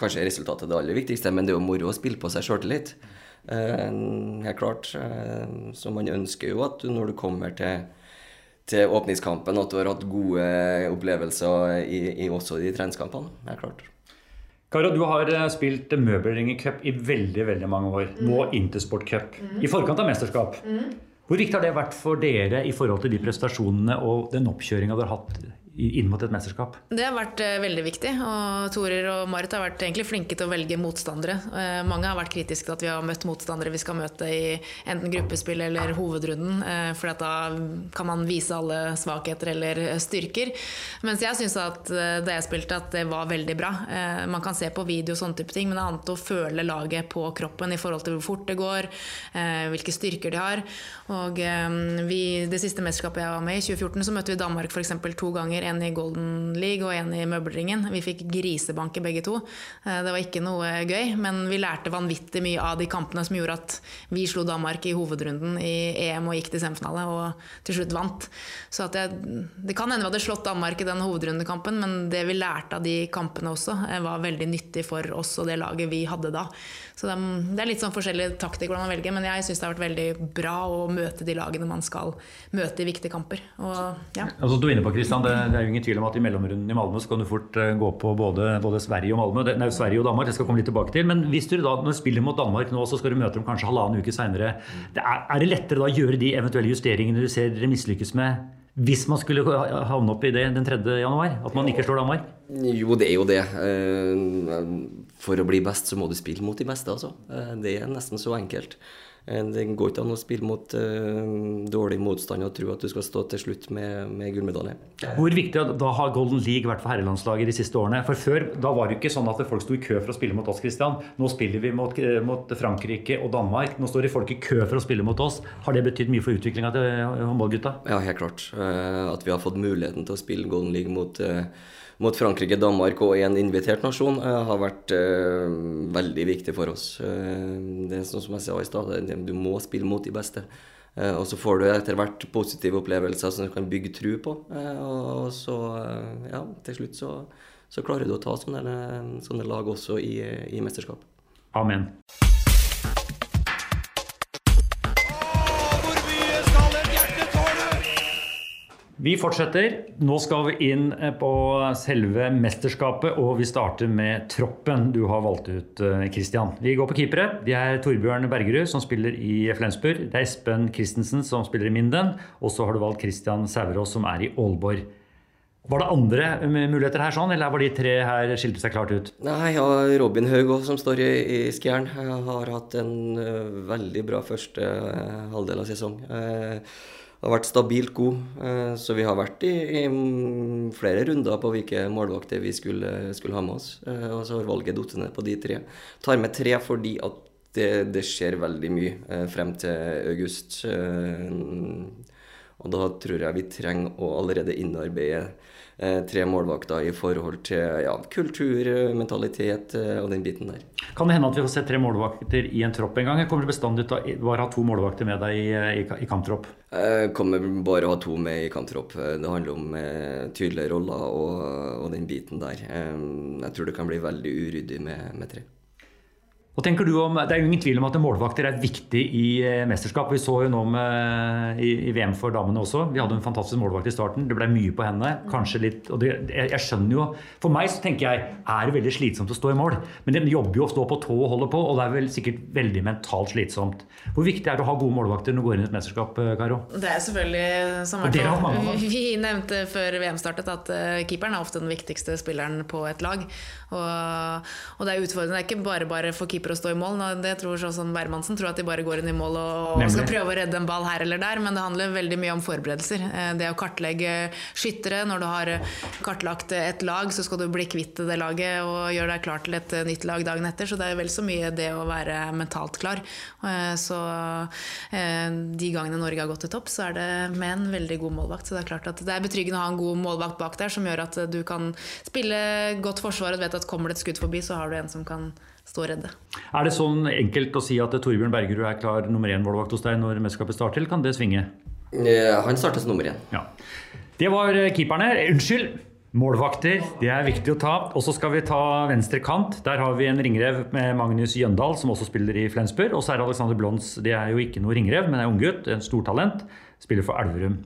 [SPEAKER 3] kanskje resultatet det aller viktigste, men det er jo moro å spille på seg sjøltillit. Eh, helt klart. Eh, så man ønsker jo at når du kommer til, til åpningskampen, at du har hatt gode opplevelser i, i også de treningskampene. Helt klart.
[SPEAKER 1] Karo, du har eh, spilt Møbelringer Cup i veldig veldig mange år. Mm. Nå Intersport Cup. Mm. I forkant av mesterskap. Mm. Hvor viktig har det vært for dere i forhold til de prestasjonene og den oppkjøringa dere har hatt inn mot et mesterskap?
[SPEAKER 2] Det har vært eh, veldig viktig. Og Torer og Marit har vært egentlig flinke til å velge motstandere. Eh, mange har vært kritiske til at vi har møtt motstandere vi skal møte i enten gruppespill eller hovedrunden. Eh, for da kan man vise alle svakheter eller styrker. Mens jeg syns at da jeg spilte, at det var veldig bra. Man kan se på video og sånne type ting, men det er annet å føle laget på kroppen i forhold til hvor fort det går, hvilke styrker de har. Og vi, det siste mesterskapet jeg var med i, 2014, så møtte vi Danmark f.eks. to ganger en i Golden League og en i møbelringen. Vi fikk grisebank i begge to. Eh, det var ikke noe gøy, men vi lærte vanvittig mye av de kampene som gjorde at vi slo Danmark i hovedrunden i EM og gikk til semifinale og til slutt vant. Så det, det, kan hende vi hadde slått Danmark i den hovedrundekampen, men det vi lærte av de kampene også, eh, var veldig nyttig for oss og det laget vi hadde da. Så det, er litt sånn forskjellig taktikk hvordan man velger, men jeg syns det har vært veldig bra å møte de lagene man skal møte i viktige kamper. Og,
[SPEAKER 1] ja. altså, du er inne på, Christian, det, det er jo ingen tvil om at i mellomrunden i Malmö så kan du fort eh, gå på både, både Sverige og Malmö. Nei, Sverige og Danmark, det skal komme litt tilbake til. Men hvis du da, når du spiller mot Danmark nå, så skal du møte dem kanskje halvannen uke seinere. Er, er, det lettere da å gjøre de eventuelle justeringene du ser dere mislykkes med? Hvis man skulle havne opp i det den 3. januar? At man ikke slår Danmark?
[SPEAKER 3] Jo, det er jo det. Eh, for å bli best, så må du spille mot de beste, altså. Det er nesten så enkelt. Eh, det går ikke an å spille mot uh, dårlig motstand og tro at du skal stå til slutt med, med gullmedalje.
[SPEAKER 1] Hvor viktig da har Golden League vært for herrelandslaget de siste årene? For Før da var det ikke sånn at folk sto i kø for å spille mot oss. Christian. Nå spiller vi mot, mot Frankrike og Danmark. Nå står det folk i kø for å spille mot oss. Har det betydd mye for utviklinga til håndballgutta?
[SPEAKER 3] Ja, helt klart. Uh, at vi har fått muligheten til å spille Golden League mot uh, mot Frankrike, Danmark og en invitert nasjon uh, har vært uh, veldig viktig for oss. Uh, det er sånn som jeg sa i stad, du må spille mot de beste. og så får du etter hvert positive opplevelser som du kan bygge tru på. og så, ja, til slutt så, så, klarer du å ta sånne, sånne lag også i, i mesterskap.
[SPEAKER 1] Amen. Vi fortsetter. Nå skal vi inn eh, på selve mesterskapet, og vi starter med troppen du har valgt ut. Eh, vi går på keepere. De er Torbjørn Bergerud, som spiller i Flensburg. Det er Espen Christensen, som spiller i Minden. Og så har du valgt Kristian Sæverås, som er i Aalborg. Var det andre muligheter her, sånn, eller var de tre her skilte seg klart ut?
[SPEAKER 3] Nei, ja, Robin Haug som står i, i Skjern, har hatt en uh, veldig bra første uh, halvdel av sesong. Uh, har vært stabilt god. Eh, så vi har vært i, i flere runder på hvilke målvakter vi skulle, skulle, ha med oss. Eh, og så har valget falt ned på de tre. Tar med tre fordi at det, det skjer veldig mye eh, frem til august. Og da tror jeg vi trenger å allerede innarbeide tre målvakter i forhold til ja, kultur, mentalitet eh, og den biten der.
[SPEAKER 1] Kan det hende at vi får se tre målvakter i en tropp en gang? Jeg kommer bestandig til å bare ha to målvakter med deg i, i, i kamptropp?
[SPEAKER 3] Jeg kommer bare å ha to med i kamptropp. Det handler om eh, tydelige roller og, og, den biten der. Jeg tror det kan bli veldig uryddig med, med tre.
[SPEAKER 1] Hva tenker du om, Det er jo ingen tvil om at målvakter er viktig i eh, mesterskap. Vi så jo nå med, i, i, VM for damene også. Vi hadde en fantastisk målvakt i starten. Det ble mye på henne. kanskje litt, og det, jeg, jeg, skjønner jo, For meg så tenker jeg er det veldig slitsomt å stå i mål. Men de jobber jo å stå på tå og holde på, og det er vel sikkert veldig mentalt slitsomt. Hvor viktig er det å ha gode målvakter når du går inn i et mesterskap, eh, Karo?
[SPEAKER 2] Det er selvfølgelig, som hvert vi nevnte før VM startet, at uh, keeperen er ofte den viktigste spilleren på et lag. Og, og det er utfordrende. Det er ikke bare bare for keeper keeper å stå i mål. Det tror sånn som Bermansen tror at de bare går inn i mål og, og skal prøve å redde en ball her eller der, men det handler veldig mye om forberedelser. Eh, det å kartlegge skyttere. Når du har kartlagt et lag, så skal du bli kvitt det laget og gjøre deg klar til et nytt lag dagen etter. Så det er vel så mye det å være mentalt klar. Eh, så eh, de gangene Norge har gått til topp, så er det med en veldig god målvakt. Så det er klart at det er betryggende å ha en god målvakt bak der, som gjør at du kan spille godt forsvar og vet at kommer det et skudd forbi, så har du en som kan stå redde.
[SPEAKER 1] Er det sånn enkelt å si at Torbjørn Bergerud er klar nummer én-målvakt hos deg når mesterskapet starter, eller kan det svinge?
[SPEAKER 3] Han starter som nummer én.
[SPEAKER 1] Ja. Det var eh, keeperne. Unnskyld! Målvakter, det er viktig å ta. Og så skal vi ta venstre kant. Der har vi en ringrev med Magnus Jøndal, som også spiller i Flensburg. Og så er Alexander Blons, det er jo ikke noe ringrev, men er unggutt. En stortalent. Spiller for Elverum.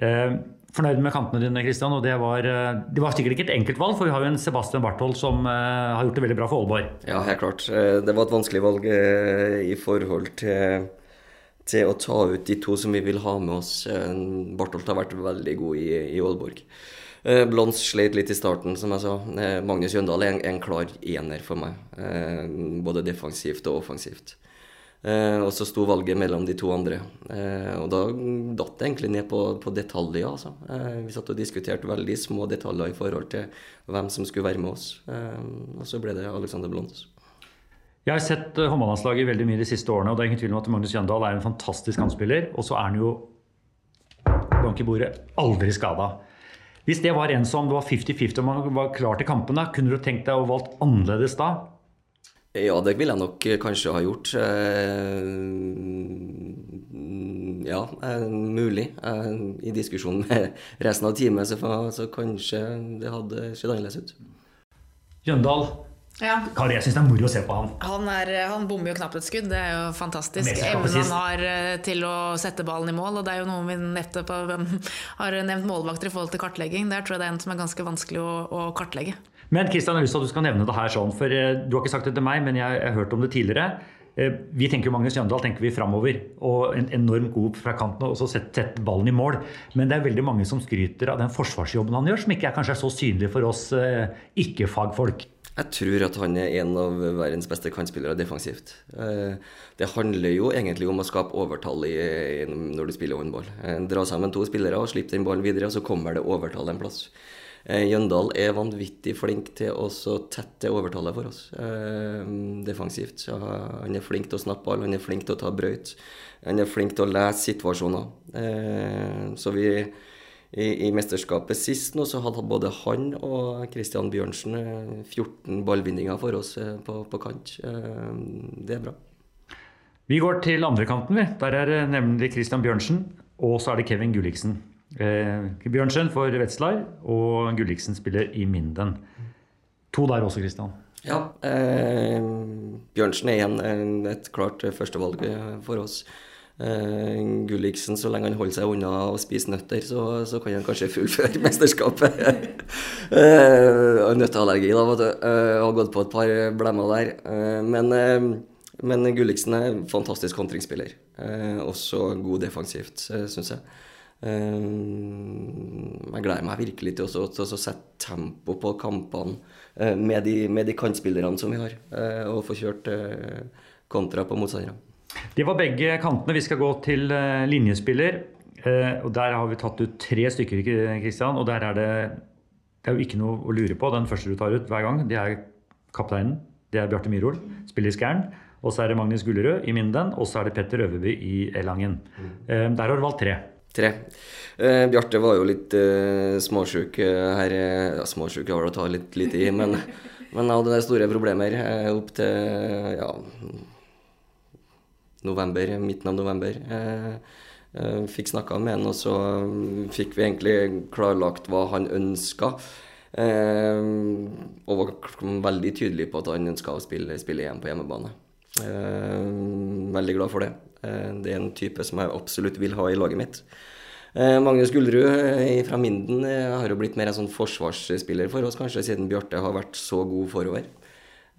[SPEAKER 1] Eh, fornøyd med kantene dine, Christian, og det var, eh, det var, sikkert ikke et enkelt valg, for vi har jo en Sebastian Barthold som uh, har gjort det veldig bra for Aalborg.
[SPEAKER 3] Ja, helt klart. Eh, det var et vanskelig valg i forhold til, til, å ta ut de to som vi vil ha med oss. Barthold har vært veldig god i, i Aalborg. Eh, Blons sleit litt i starten, som jeg sa. Eh, Magnus Jøndal er en, en klar ener for meg. Eh, både defensivt og offensivt. Eh, og så sto valget mellom de to andre. Eh, og da datt det egentlig ned på, på detaljer. Altså. Eh, vi satt og diskuterte veldig små detaljer i forhold til hvem som skulle være med oss. Og så ble det Alexander Blondes.
[SPEAKER 1] Jeg har sett håndballandslaget veldig mye de siste årene, og det er ingen tvil om at Magnus Jøndal er en fantastisk kantspiller. Og så er han jo bank i bordet aldri skada. Hvis det var en som det var 50-50 og man var klar til kampene, kunne du tenkt deg å valgt annerledes da?
[SPEAKER 3] Ja, det ville jeg nok eh, kanskje ha gjort. Eh, ja, eh, mulig. I diskusjon med resten av teamet så, kanskje det hadde sett annerledes ut.
[SPEAKER 1] Jøndal.
[SPEAKER 2] Ja.
[SPEAKER 1] Kari, jeg syns det er moro å se på han.
[SPEAKER 2] Han, er, han bommer jo knapt et skudd. Det er jo fantastisk. Evnen han har til å sette ballen i mål. Og det er jo noe vi nettopp har har nevnt målvakter i forhold til kartlegging. Der tror jeg det er en som er ganske vanskelig å, å kartlegge.
[SPEAKER 1] Men Kristian, jeg har lyst til at du skal nevne det her sånn, for eh, du har ikke sagt det til meg, men jeg har hørt om det tidligere. Eh, Vi tenker jo Magnus Jøndal tenker vi framover, og en enormt god fra kanten, og så setter sette ballen i mål. Men det er veldig mange som skryter av den forsvarsjobben han gjør, som ikke er kanskje er så synlig for oss eh, ikke-fagfolk.
[SPEAKER 3] Jeg tror at han er en av verdens beste kantspillere defensivt. Det handler jo egentlig om å skape overtall i, når du spiller håndball. Dra sammen to spillere og slippe den ballen videre, og så kommer det overtall en plass. Eh, Jøndal er vanvittig flink til å tette overtallet for oss eh, defensivt. Så han er flink til å snappe ball, han er flink til å ta brøyt. Han er flink til å lese situasjoner. Eh, Så vi i, I mesterskapet sist nå så hadde både han og Christian Bjørnsen eh, 14 ballbindinger for oss på, på kant. Det er bra.
[SPEAKER 1] Vi går til andrekanten, vi. Der er nemlig Christian Bjørnsen, og så er det Kevin Gulliksen. Eh, Bjørnsen for Wetzlar, og Gulliksen spiller i Minden. To der også, Christian.
[SPEAKER 3] Ja, eh, Bjørnsen er igjen et klart førstevalg eh, for oss. Eh, Gulliksen, så lenge han holder seg unna å spise nøtter, så, så kan han kanskje fullføre mesterskapet. eh, nøtteallergi, da, vet du. Eh, har gått på et par blemmer der. Eh, men, eh, men Gulliksen er en fantastisk kontringsspiller. Eh, også god defensivt, syns jeg. Eh, jeg gleder meg virkelig til å sette tempo på kampene eh, med de, med de kantspillerne som vi har, eh, og få kjørt eh, kontra på motstanderne.
[SPEAKER 1] Det var begge kantene. Vi skal gå til linjespiller. Og Der har vi tatt ut tre stykker, Kristian. Og der er det, det er jo ikke noe å lure på. Den første du tar ut hver gang, det er kapteinen. Det er Bjarte Myhrol, spiller i Skjern. Og så er det Magnus Gullerød i Minden. Og så er det Petter Øverby i Elangen. Eh, der har du valgt tre.
[SPEAKER 3] Tre. Eh, Bjarte var jo litt eh, småsjuk eh, her. Ja, småsjuk har det å ta litt, litt i, men, men hadde store problemer eh, opp til ja, november, midten av november. Eh, eh, fikk snakka med han, og så fikk vi egentlig klarlagt hva han ønska. Eh, og var veldig tydelig på at han ønska å spille, spille igjen på hjemmebane. Eh, veldig glad for det. Eh, det er en type som jeg absolutt vil ha i laget mitt. Eh, Magnus Gullrud eh, fra Minden eh, har jo blitt mer en sånn forsvarsspiller for oss, kanskje siden Bjarte har vært så god forover.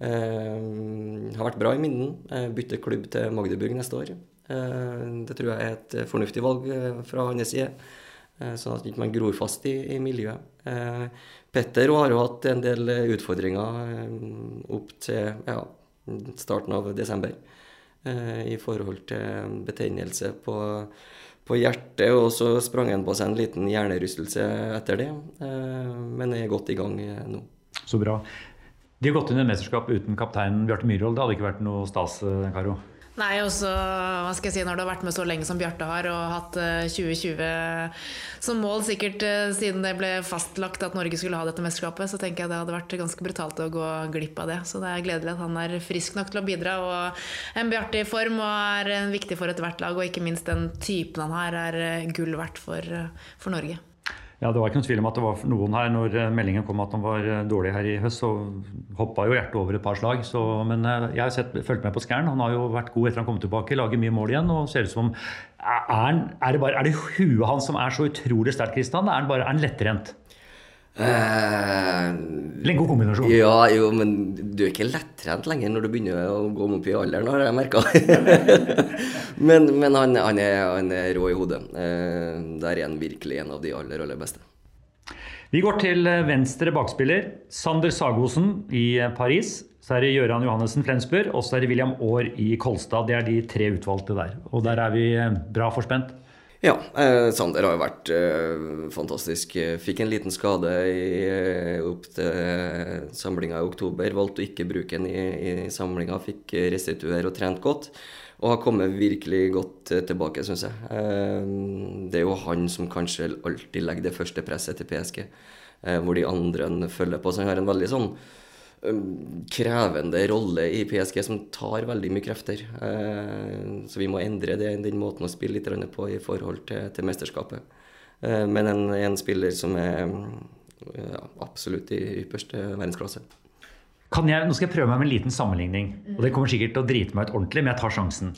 [SPEAKER 3] Har vært bra i Minden. Bytter klubb til Magdeburg neste år. Det tror jeg er et fornuftig valg fra hans side, sånn at man ikke gror fast i, i miljøet. Petter har jo hatt en del utfordringer opp til ja, starten av desember i forhold til betennelse på, på hjertet, og så sprang han på seg en liten hjernerystelse etter det, Men men er godt i gang eh, nå.
[SPEAKER 1] Så bra. De har gått inn i mesterskap uten kapteinen Bjarte Myhrvold. Det hadde ikke vært noe stas, eh, Karo.
[SPEAKER 2] Nei, og så, hva skal jeg si, Når du har vært med så lenge som Bjarte har, og hatt eh, 2020 som mål, sikkert eh, siden det ble fastlagt at Norge skulle ha dette mesterskapet, så tenker jeg det hadde vært ganske brutalt å gå glipp av det. Så det er gledelig at han er frisk nok til å bidra. Og en Bjarte i form og er eh, viktig for ethvert lag, og ikke minst den typen han har, er eh, gull verdt for, eh, for Norge.
[SPEAKER 1] Ja, Det var ikke noen tvil om at det var noen her når eh, meldingen kom at han var eh, dårlig her i høst. Så hoppa jo hjertet over et par slag. Så, men eh, jeg har sett, fulgt med på Skjern. Han har jo vært god etter han kom tilbake. Lager mye mål igjen. og ser ut som Er, er, det, bare, er det huet hans som er så utrolig sterkt, Kristian? Er han bare er han lettrent?
[SPEAKER 3] Eh,
[SPEAKER 1] Eller en god kombinasjon?
[SPEAKER 3] Ja, jo, men du er ikke lettrent lenger når du begynner å gå opp i alderen, har jeg merka. men men han, han, er, han er rå i hodet. Eh, der er han virkelig en av de aller, aller beste.
[SPEAKER 1] Vi går til venstre bakspiller. Sander Sagosen i Paris. Så er det Gøran Johannessen Flensburg, og så er det William Aar i Kolstad. Det er de tre utvalgte der. Og der er vi bra forspent.
[SPEAKER 3] Ja, eh, Sander har jo vært eh, fantastisk. Fikk en liten skade i, opp til samlinga i oktober. Valgte å ikke bruke den i, i samlinga. Fikk restituere og trent godt. Og har kommet virkelig godt tilbake, syns jeg. Eh, det er jo han som kanskje alltid legger det første presset til PSG, eh, hvor de andre følger på. Så han har en veldig sånn krevende rolle i PSG som tar veldig mye krefter. Eh, så vi må endre det, den måten å spille litt på i forhold til, til mesterskapet. Eh, men en, en, spiller som er ja, absolutt i ypperste verdensklasse.
[SPEAKER 1] Jeg, nå skal jeg prøve meg med en liten sammenligning. Og det kommer sikkert til å drite meg ut ordentlig, men jeg tar sjansen.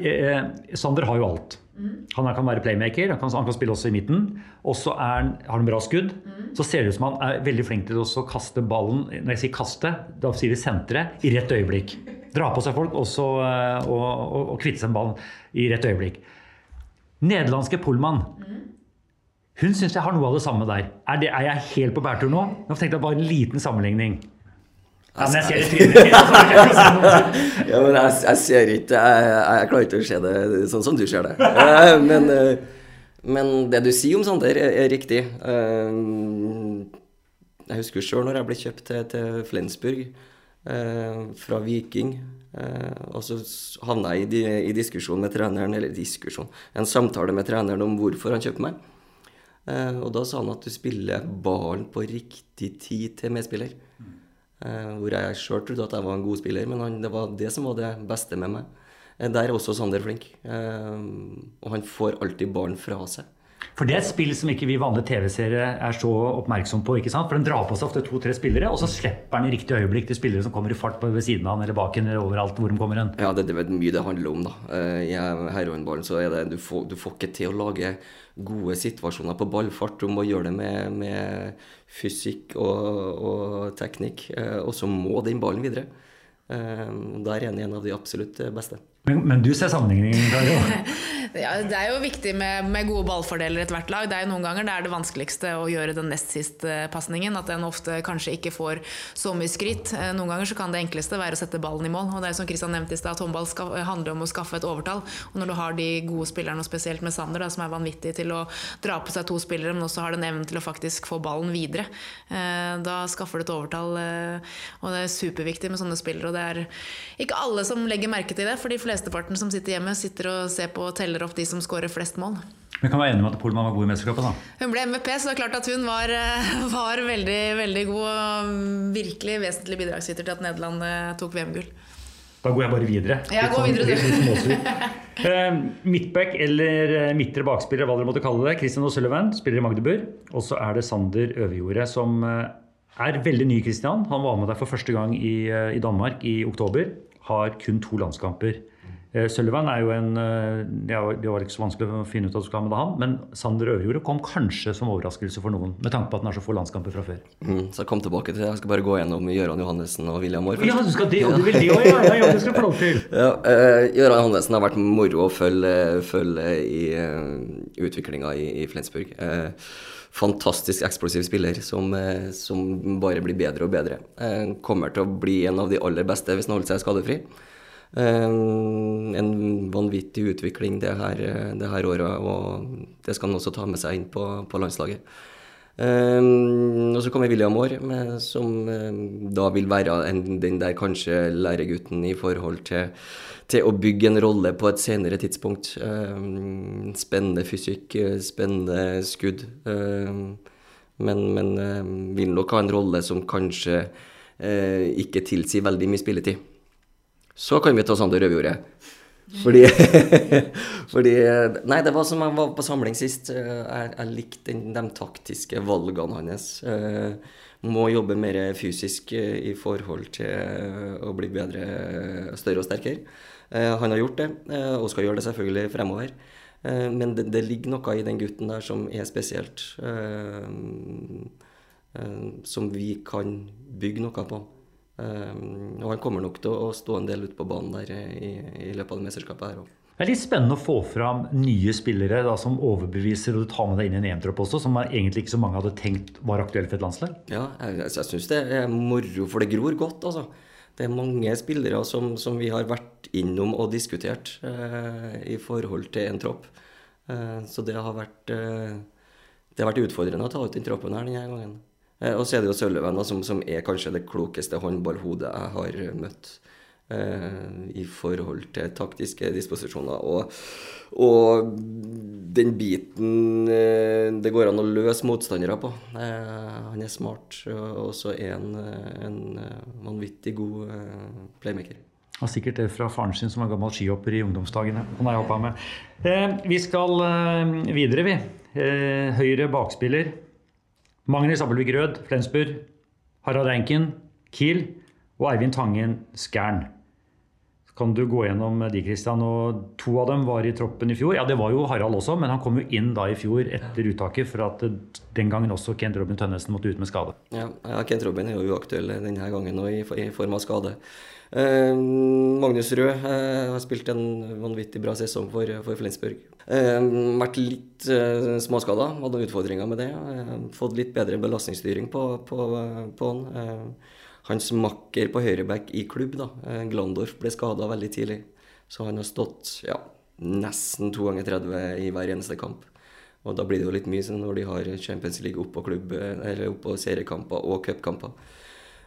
[SPEAKER 1] Eh, Sander har jo alt. Mm. Han kan være playmaker, han kan, han kan, spille også i midten. Og så har han bra skudd. Mm. Så ser det ut som han er veldig flink til å kaste ballen Når jeg sier kaste, da sier vi sentre i rett øyeblikk. Dra på seg folk også, eh, og, og, og kvitte seg med ballen i rett øyeblikk. Nederlandske Pullman. Mm. Hun syns jeg har noe av det samme der. Er, det, er jeg helt på bærtur nå? Nå tenkte jeg bare en liten sammenligning. Ja, men jeg ser det trynet
[SPEAKER 3] ja, men jeg, jeg, ser ikke jeg, jeg, klarer ikke å se det sånn som du ser det. Eh, men, eh, men det du sier om Sander, er, er riktig. Eh, jeg husker sjøl når jeg ble kjøpt til, til Flensburg fra Viking. og så havna jeg i, i, diskusjon med treneren, eller diskusjon, en samtale med treneren om hvorfor han kjøpte meg. og da sa han at du spiller ballen på riktig tid til medspiller. Eh, hvor jeg sjøl trodde at jeg var en god spiller, men han, det var det som var det beste med meg. Eh, der er også Sander flink. Eh, og han får alltid ballen fra seg.
[SPEAKER 1] For det er et spill som ikke vi vanlige TV-seere er så oppmerksom på. ikke sant? For Den drar på seg ofte to-tre spillere, og så slipper den i riktig øyeblikk til spillere som kommer i fart på ved siden av han eller bak eller overalt hvor de kommer hen.
[SPEAKER 3] Ja, det, det er mye det handler om, da. I heroinballen så er det du får, du får ikke til å lage gode situasjoner på ballfart. Du må gjøre det med, med fysikk og, og teknikk. Eh, og så må den ballen videre. Eh, der er han en av de absolutt beste.
[SPEAKER 1] Men, men du ser sammenligningen?
[SPEAKER 2] ja, det er jo viktig med, med gode ballfordeler i ethvert lag. Det er jo Noen ganger det er det vanskeligste å gjøre den nest siste pasningen. At den ofte kanskje ikke får så mye skritt. Eh, noen ganger så kan det enkleste være å sette ballen i mål. Og det er som Kristian nevnte i stad, at håndball handler om å skaffe et overtall. Og når du har de gode spillerne, og spesielt med Sander, da, som er vanvittig til å dra på seg to spillere, men også har den evnen til å faktisk få ballen videre, eh, da skaffer du et overtall. Eh, og det er superviktig med sånne spillere. Og det er ikke alle som legger merke til det. for de fleste flesteparten som sitter hjemme, sitter og ser på og teller opp de som skårer flest mål.
[SPEAKER 1] Vi kan være enige om at Polman var god i mesterskapet? da?
[SPEAKER 2] Hun ble MVP, så det er klart at hun var, eh, var veldig, veldig god. Og virkelig vesentlig bidragsyter til at Nederland eh, tok VM-gull.
[SPEAKER 1] Da går jeg bare videre.
[SPEAKER 2] Ja, gå sånn, videre
[SPEAKER 1] du. Midtback eller midtre bakspiller, hva dere måtte kalle det. Christian O'Sullivan spiller i Magdeburg. Og så er det Sander Øverjordet som er veldig ny Christian. Han var med deg for første gang i, i Danmark i oktober. Har kun to landskamper. Eh, Sullivan er jo en ja, Det var ikke så vanskelig å finne ut at du skulle ha med han, men Sander Øverjordet kom kanskje som overraskelse for noen, med tanke på at han har så få landskamper fra før.
[SPEAKER 3] Mm, så jeg kom tilbake til det. Jeg skal bare gå gjennom Gøran Johannessen og William Aar.
[SPEAKER 1] Ja, du skal det, og du vil det òg, ja, ja, det skal du få lov til.
[SPEAKER 3] Ja, uh, Gøran Johannessen har vært moro å følge, følge i uh, utviklinga i, i, Flensburg. Uh, fantastisk eksplosiv spiller som, som, bare blir bedre og bedre. kommer til å bli en av de aller beste hvis han holder seg skadefri. Eh, en vanvittig utvikling det her, det her, året, og det skal han også ta med seg inn på, på landslaget. Um, og så kommer William Aar, som um, da vil være en, den der kanskje læregutten i forhold til, til, å bygge en rolle på et senere tidspunkt. Um, spennende fysikk, spennende skudd. men, men vil nok ha en rolle som kanskje uh, ikke tilsier veldig mye spilletid. Så kan vi ta Sander Rødjordet. Fordi, fordi, Nei, det var som jeg var på samling sist. Jeg, jeg likte de taktiske valgene hans. Eh, må jobbe mer fysisk i forhold til å bli bedre, større og sterkere. Eh, han har gjort det, eh, og skal gjøre det selvfølgelig fremover. Men det, det ligger noe i den gutten der som er spesielt. Som vi kan bygge noe på. Um, og han kommer nok til å stå en del ute på banen der i, i løpet av det mesterskapet her òg.
[SPEAKER 1] Det er litt spennende å få fram nye spillere da, som overbeviser, og du tar med deg inn i en EM-tropp også, som egentlig ikke så mange hadde tenkt var aktuelt for et landslag.
[SPEAKER 3] Ja, jeg, jeg syns det er moro, for det gror godt, altså. Det er mange spillere som, som vi har vært innom og diskutert eh, i forhold til en tropp. Eh, så det har vært eh, det har vært utfordrende å ta ut den troppen her denne gangen. Eh, og så er det jo Sølven, som, som, er kanskje det klokeste håndballhodet jeg har møtt. Eh, I forhold til taktiske disposisjoner. Og, og den biten eh, det går an å løse motstandere på. Han er smart, og så er han en vanvittig god playmaker.
[SPEAKER 1] Og sikkert det fra faren sin som var gammel skihopper i ungdomsdagene. Han har med. Vi skal videre, vi. Høyre bakspiller. Magnus Abelvik Rød, Flensburg. Harald Reinken, Kiel. Og Eivind Tangen-Skern. Kan du gå gjennom de, Kristian? Og to av dem var i troppen i fjor. Ja, det var jo Harald også, men han kom jo inn da i fjor etter uttaket for at den gangen også Kent Robin Tønnesen måtte ut med skade.
[SPEAKER 3] Ja, ja Kent Robin er jo uaktuell denne gangen og i, i form av skade. Eh, Magnus Rød eh, har spilt en vanvittig bra sesong for, for Flensburg. Eh, vært litt eh, småskada, hadde utfordringer med det. Eh, fått litt bedre belastningsstyring på, på, på han. Eh, hans makker på høyreback i klubb, da, Glandorf, ble skada veldig tidlig. Så han har stått ja, nesten to ganger 30 i hver eneste kamp. Og da blir det jo litt mye sånn når de har Champions League oppå klubb, eller oppå seriekamper og cupkamper.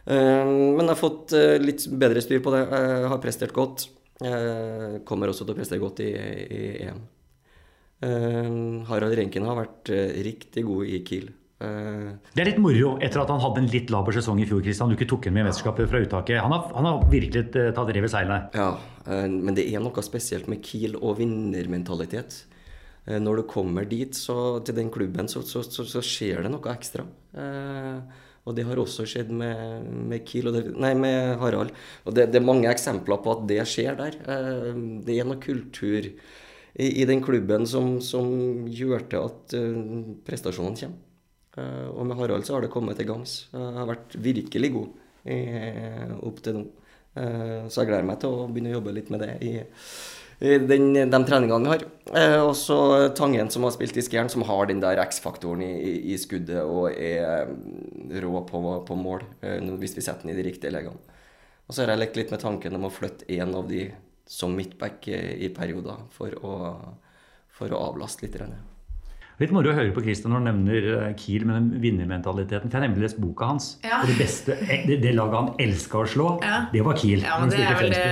[SPEAKER 3] Men jeg har fått litt bedre styr på det. Jeg har prestert godt. Jeg kommer også til å prestere godt i, i EM. Harald Renken har vært riktig god i Kiel.
[SPEAKER 1] Eh, det er litt moro etter at han hadde en litt laber sesong i fjor. Christian. Du ikke tok ham med i mesterskapet fra uttaket. Han har, han har virkelig eh, tatt rev i seilene.
[SPEAKER 3] Ja, eh, men det er noe spesielt med Kiel og vinnermentalitet. Når du kommer dit, så, til den klubben, så, så, så, så, skjer det noe ekstra. og det har også skjedd med, med, Kiel, det, nei, med Harald. Og det, det, er mange eksempler på at det skjer der. det er noe kultur i, i den klubben som, som gjør til at prestasjonene kommer. Uh, og med Harald så har det kommet til gangs. Jeg har vært virkelig god opp til nå. Eh, så jeg gleder meg til å begynne å jobbe litt med det i, i den, de treningene vi har. Eh, og så Tangen, som har spilt i Skjern, som har den der X-faktoren i, i, i, skuddet og er mm, rå på, på, mål hvis vi setter den i de riktige legene. Og så har jeg lekt litt med tanken om å flytte en av de som midtback i perioder for å, for å avlaste litt. Renne.
[SPEAKER 1] Litt moro å høre på Christian når han nevner eh, Kiel med den vinnermentaliteten. For jeg har nemlig lest boka hans. Ja. Og det, beste, eh, det, det, laget han elska å slå, ja. det var Kiel.
[SPEAKER 2] Ja, Det er vel det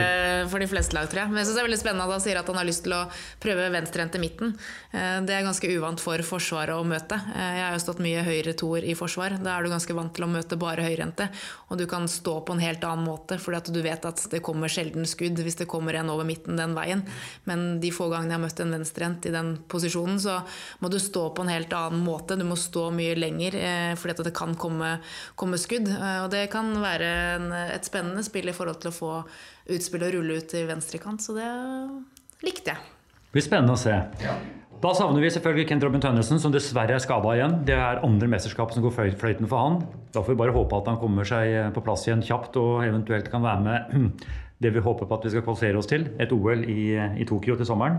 [SPEAKER 2] for de fleste lag, tror jeg. Men jeg synes det er veldig spennende at han sier at han har lyst til å prøve venstrehendte midten. Eh, det er ganske uvant for Forsvaret å møte. Jeg har jo stått mye høyre toer i forsvar. Da er du ganske vant til å møte bare høyrehendte. Og du kan stå på en helt annen måte, fordi at du vet at det kommer sjelden skudd hvis det kommer en over midten den veien. Men de få gangene jeg har møtt en venstrehendt i den posisjonen, så må du stå stå på en helt annen måte. Du må stå mye lenger eh, fordi at det kan komme, komme skudd. Eh, og det kan være en, et spennende spill i forhold til å få utspill og rulle ut i venstrekant. Så det likte jeg.
[SPEAKER 1] Det blir spennende å se. Da savner vi selvfølgelig Kent Robin Tønnesen, som dessverre er skada igjen. Det er andre mesterskap som går fløyten for han. Da får vi bare håpe at han kommer seg på plass igjen kjapt og eventuelt kan være med det vi håper på at vi skal kvalifisere oss til, et OL i, i Tokyo til sommeren.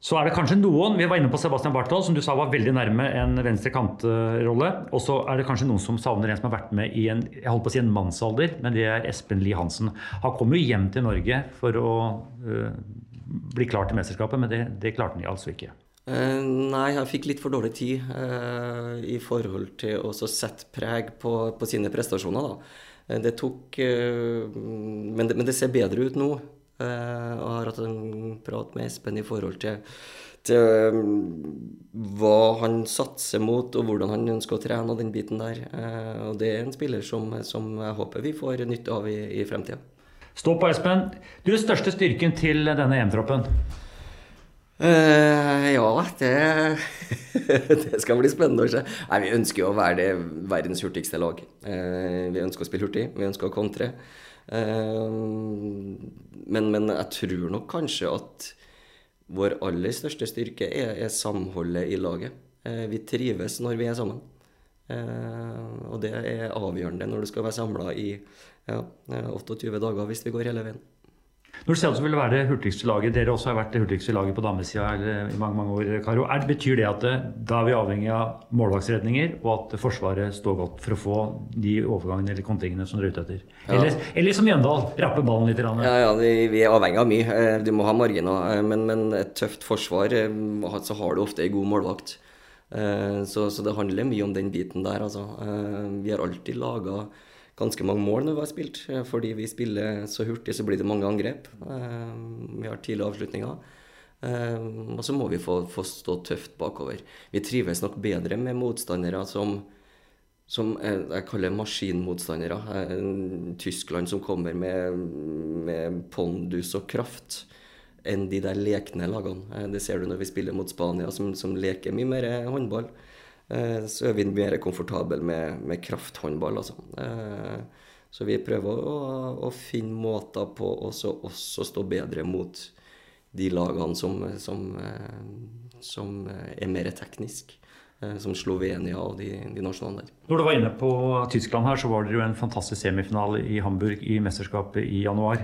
[SPEAKER 1] Så er det kanskje noen Vi var inne på Sebastian Barthold, som du sa var veldig nærme en venstre kantrolle. Og så er det kanskje noen som savner en som har vært med i en jeg holdt på å si en mannsalder, men det er Espen Lie Hansen. Han kom jo hjem til Norge for å uh, bli klar til mesterskapet, men det, det klarte han altså ikke.
[SPEAKER 3] Uh, nei, han fikk litt for dårlig tid uh, i forhold til å sette preg på, på sine prestasjoner. Da. det tok men det, men det ser bedre ut nå. Eh, og har hatt en prat med Espen i forhold til, til um, hva han satser mot, og hvordan han ønsker å trene, og den biten der. Eh, og det er en spiller som, som jeg håper vi får nytte av i, i fremtida.
[SPEAKER 1] Stå på, Espen. Du er største styrken til denne EM-troppen?
[SPEAKER 3] Uh, ja, det, det, skal bli spennende å se. Nei, Vi ønsker jo å være det verdens hurtigste lag. Uh, vi ønsker å spille hurtig, vi ønsker å kontre. Eh, men, men, jeg tror nok kanskje at vår aller største styrke er, er samholdet i laget. Eh, vi trives når vi er sammen. Eh, og det er avgjørende når du skal være samla i ja, 28 dager hvis vi går hele veien.
[SPEAKER 1] Når du sier at du vil være det hurtigste laget, dere også har vært det hurtigste laget på damesida i mange mange år, Karo. Er, betyr det at det, da er vi avhengig av målvaktsredninger, og at Forsvaret står godt for å få de overgangene eller kontingene som dere er ute etter? Eller, ja. eller som Jøndal, rappe ballen litt?
[SPEAKER 3] Ja, ja vi, vi, er avhengig av mye. Eh, du må ha marginer. Eh, men, men et tøft forsvar, eh, så har du ofte ei god målvakt. Så, så, det handler mye om den biten der, altså. Vi har alltid laga ganske mange mål når vi har spilt. Eh, fordi vi spiller så hurtig, så blir det mange angrep. Eh, vi har tidlige avslutninger. Eh, og så må vi få, få, stå tøft bakover. Vi trives nok bedre med motstandere som, som jeg kaller maskinmotstandere. Tyskland som kommer med, med pondus og kraft enn de der lekne lagene. Det ser du når vi spiller mot Spania, som, som leker mye mer håndball. Eh, så er vi mer komfortable med, med krafthåndball, altså. Eh, så vi prøver å, å finne måter på å også stå bedre mot de lagene som, som, eh, som er mer tekniske som Slovenia og de, de nasjonale der.
[SPEAKER 1] Når du var inne på Tyskland her, så var det jo en fantastisk semifinale i Hamburg i mesterskapet i januar.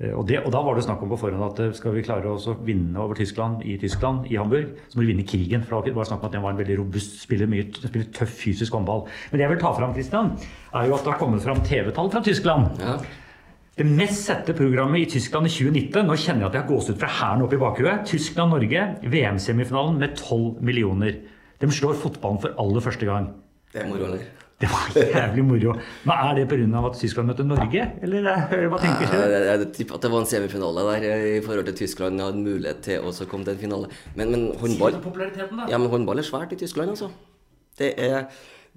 [SPEAKER 1] Eh, og, det, og, Da var det snakk om på forhånd at eh, skal vi klare å vinne over Tyskland i Tyskland, i Hamburg, så må vi vinne krigen. For det var snakk om at den var en veldig robust, spiller mye spiller tøff fysisk håndball. Men det jeg vil ta fram, Christian, er jo at det har kommet fram TV-tall fra Tyskland. Ja. Det mest sette programmet i Tyskland i 2019 Nå kjenner jeg at jeg har gåsehud fra hæren opp i bakhuet. Tyskland-Norge, VM-semifinalen med 12 millioner. De slår fotballen for aller første gang.
[SPEAKER 3] Det er moro, eller?
[SPEAKER 1] Det var jævlig moro. Men Er det pga. at Tyskland møtte Norge, eller eh, hva tenker du?
[SPEAKER 3] Jeg, jeg tipper at det var en semifinale der eh, i forhold til Tyskland hadde mulighet til å komme til en finale. Men, men håndball Ja, men håndball er svært i Tyskland, altså. Det er,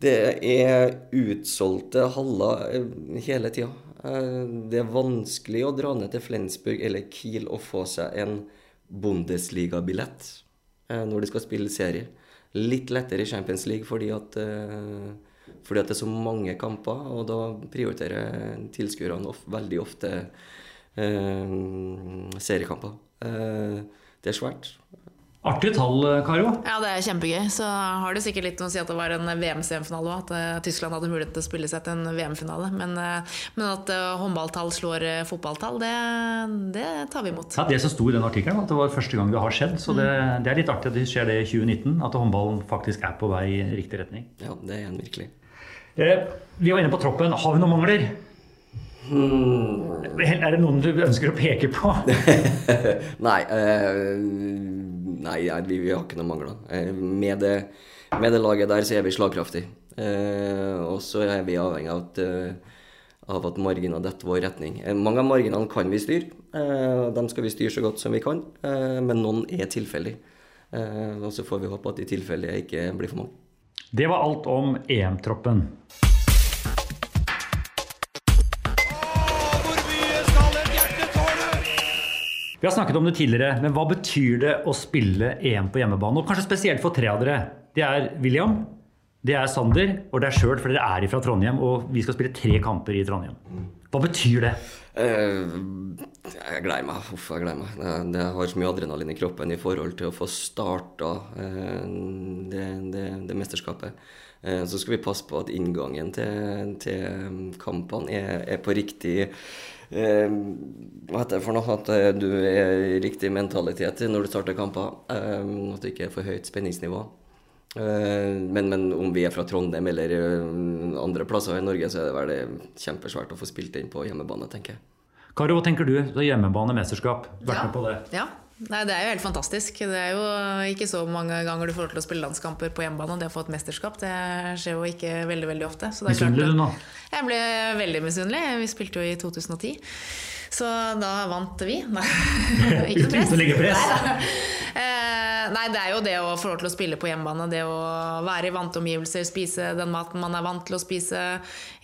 [SPEAKER 3] det er utsolgte haller eh, hele tida. Det er vanskelig å dra ned til Flensburg eller Kiel og få seg en Bundesliga-billett når de skal spille serie. Litt lettere i Champions League fordi at fordi at det er så mange kamper, og da prioriterer tilskuerne of, veldig ofte eh, seriekamper. Eh, det er svært.
[SPEAKER 1] Artig tall, Karo.
[SPEAKER 2] Ja, det er kjempegøy. Så har det sikkert litt å si at det var en VM-semifinale òg. At uh, Tyskland hadde mulighet til å spille seg til en VM-finale. Men, uh, men, at håndballtall slår fotballtall, det, det, tar vi imot.
[SPEAKER 1] Ja, Det som sto i den artikkelen, at det var første gang det har skjedd. Så det, mm. det er litt artig at det skjer det i 2019. At håndballen faktisk er på vei i riktig retning.
[SPEAKER 3] Ja, det er en virkelig.
[SPEAKER 1] Eh, vi var inne på troppen. Har vi noen mangler? Hmm. Er det noen du ønsker å peke på?
[SPEAKER 3] nei, uh, nei vi, har ikke noen mangler. Uh, med, det, med, det, laget der så er vi slagkraftige. Og så er vi avhengig av at, av at marginene detter vår retning. mange av marginene kan vi styre. dem skal vi styre så godt som vi kan. men noen er tilfeldig. og så får vi håpe at de tilfeldige ikke blir for mange.
[SPEAKER 1] Det var alt om EM-troppen. Vi har snakket om det tidligere, men hva betyr det å spille EM på hjemmebane? Og kanskje spesielt for tre av dere. Det er William, det er Sander og det er sjøl, for dere er fra Trondheim. Og vi skal spille tre kamper i Trondheim. Hva betyr det?
[SPEAKER 3] Uh, jeg gleder meg. Uff, jeg gleder meg. Det, det, har så mye adrenalin i kroppen i forhold til å få starta uh, det, det, det, mesterskapet. Uh, så skal vi passe på at inngangen til, til kampene er, er, på riktig hva heter det for noe? At du er i riktig mentalitet når du starter kamper. at det ikke er for høyt spenningsnivå. Men, men, om vi er fra Trondheim eller andre plasser i Norge, så er det vel kjempesvært å få spilt inn på hjemmebane, tenker jeg.
[SPEAKER 1] Karo, hva tenker du? Er hjemmebanemesterskap. Vært
[SPEAKER 2] ja.
[SPEAKER 1] med på det?
[SPEAKER 2] Ja. Nei, Det er jo helt fantastisk. Det er jo ikke så mange ganger du får lov til å spille landskamper på hjemmebane. Og det å få et mesterskap det skjer jo ikke veldig veldig ofte.
[SPEAKER 1] Misunnelig du nå?
[SPEAKER 2] Jeg ble veldig misunnelig. Vi spilte jo i 2010. Så da vant vi. Nei,
[SPEAKER 1] ikke press. press.
[SPEAKER 2] Eh, nei, det er jo det å få lov til å spille på hjemmebane. Det å være i vante omgivelser, spise den maten man er vant til å spise.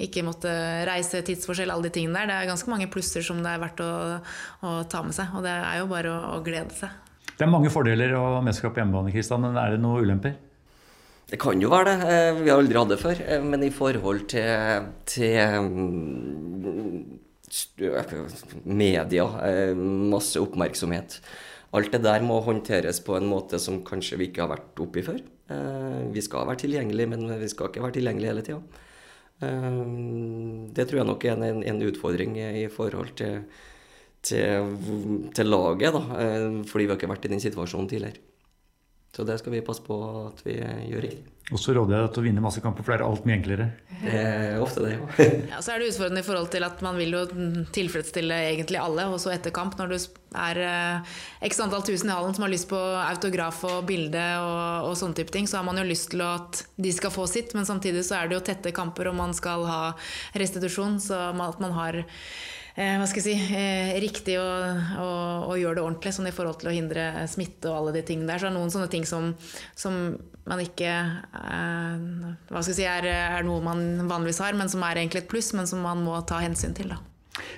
[SPEAKER 2] Ikke måtte reise tidsforskjell, alle de tingene der. Det er ganske mange plusser som det er verdt å, å ta med seg. Og det er jo bare å, å glede seg.
[SPEAKER 1] Det er mange fordeler å mesterskap på hjemmebane, Kristian, men er det noen ulemper?
[SPEAKER 3] Det kan jo være det. Eh, vi har aldri hatt det før. Eh, men i forhold til, til mm, media, masse oppmerksomhet Alt det der må håndteres på en måte som kanskje vi ikke har vært oppi før. Eh, vi skal være tilgjengelige, men vi skal ikke være tilgjengelige hele tida. Eh, det tror jeg nok er en, en, utfordring i forhold til, til, til laget, da, eh, fordi vi har ikke vært i den situasjonen tidligere. Så det skal vi passe på at vi gjør riktig.
[SPEAKER 1] Og så råder jeg deg til å vinne masse kamper, for det er alt mye enklere.
[SPEAKER 3] Det er ofte det, ja.
[SPEAKER 2] Ja, så er det utfordrende i forhold til at man vil jo tilfredsstille egentlig alle, og så etter kamp, når du er eh, x antall tusen i hallen som har lyst på autograf og bilde og, og sånne type ting, så har man jo lyst til at de skal få sitt, men samtidig så er det jo tette kamper, og man skal ha restitusjon, så at man har hva skal jeg si, eh, riktig å, å, å gjøre det ordentlig, sånn i forhold til å hindre smitte og alle de tingene der. Så det er noen sånne ting som, som man ikke eh, hva skal jeg si, er, er noe man vanligvis har, men som er egentlig et pluss, men som man må ta hensyn til. da.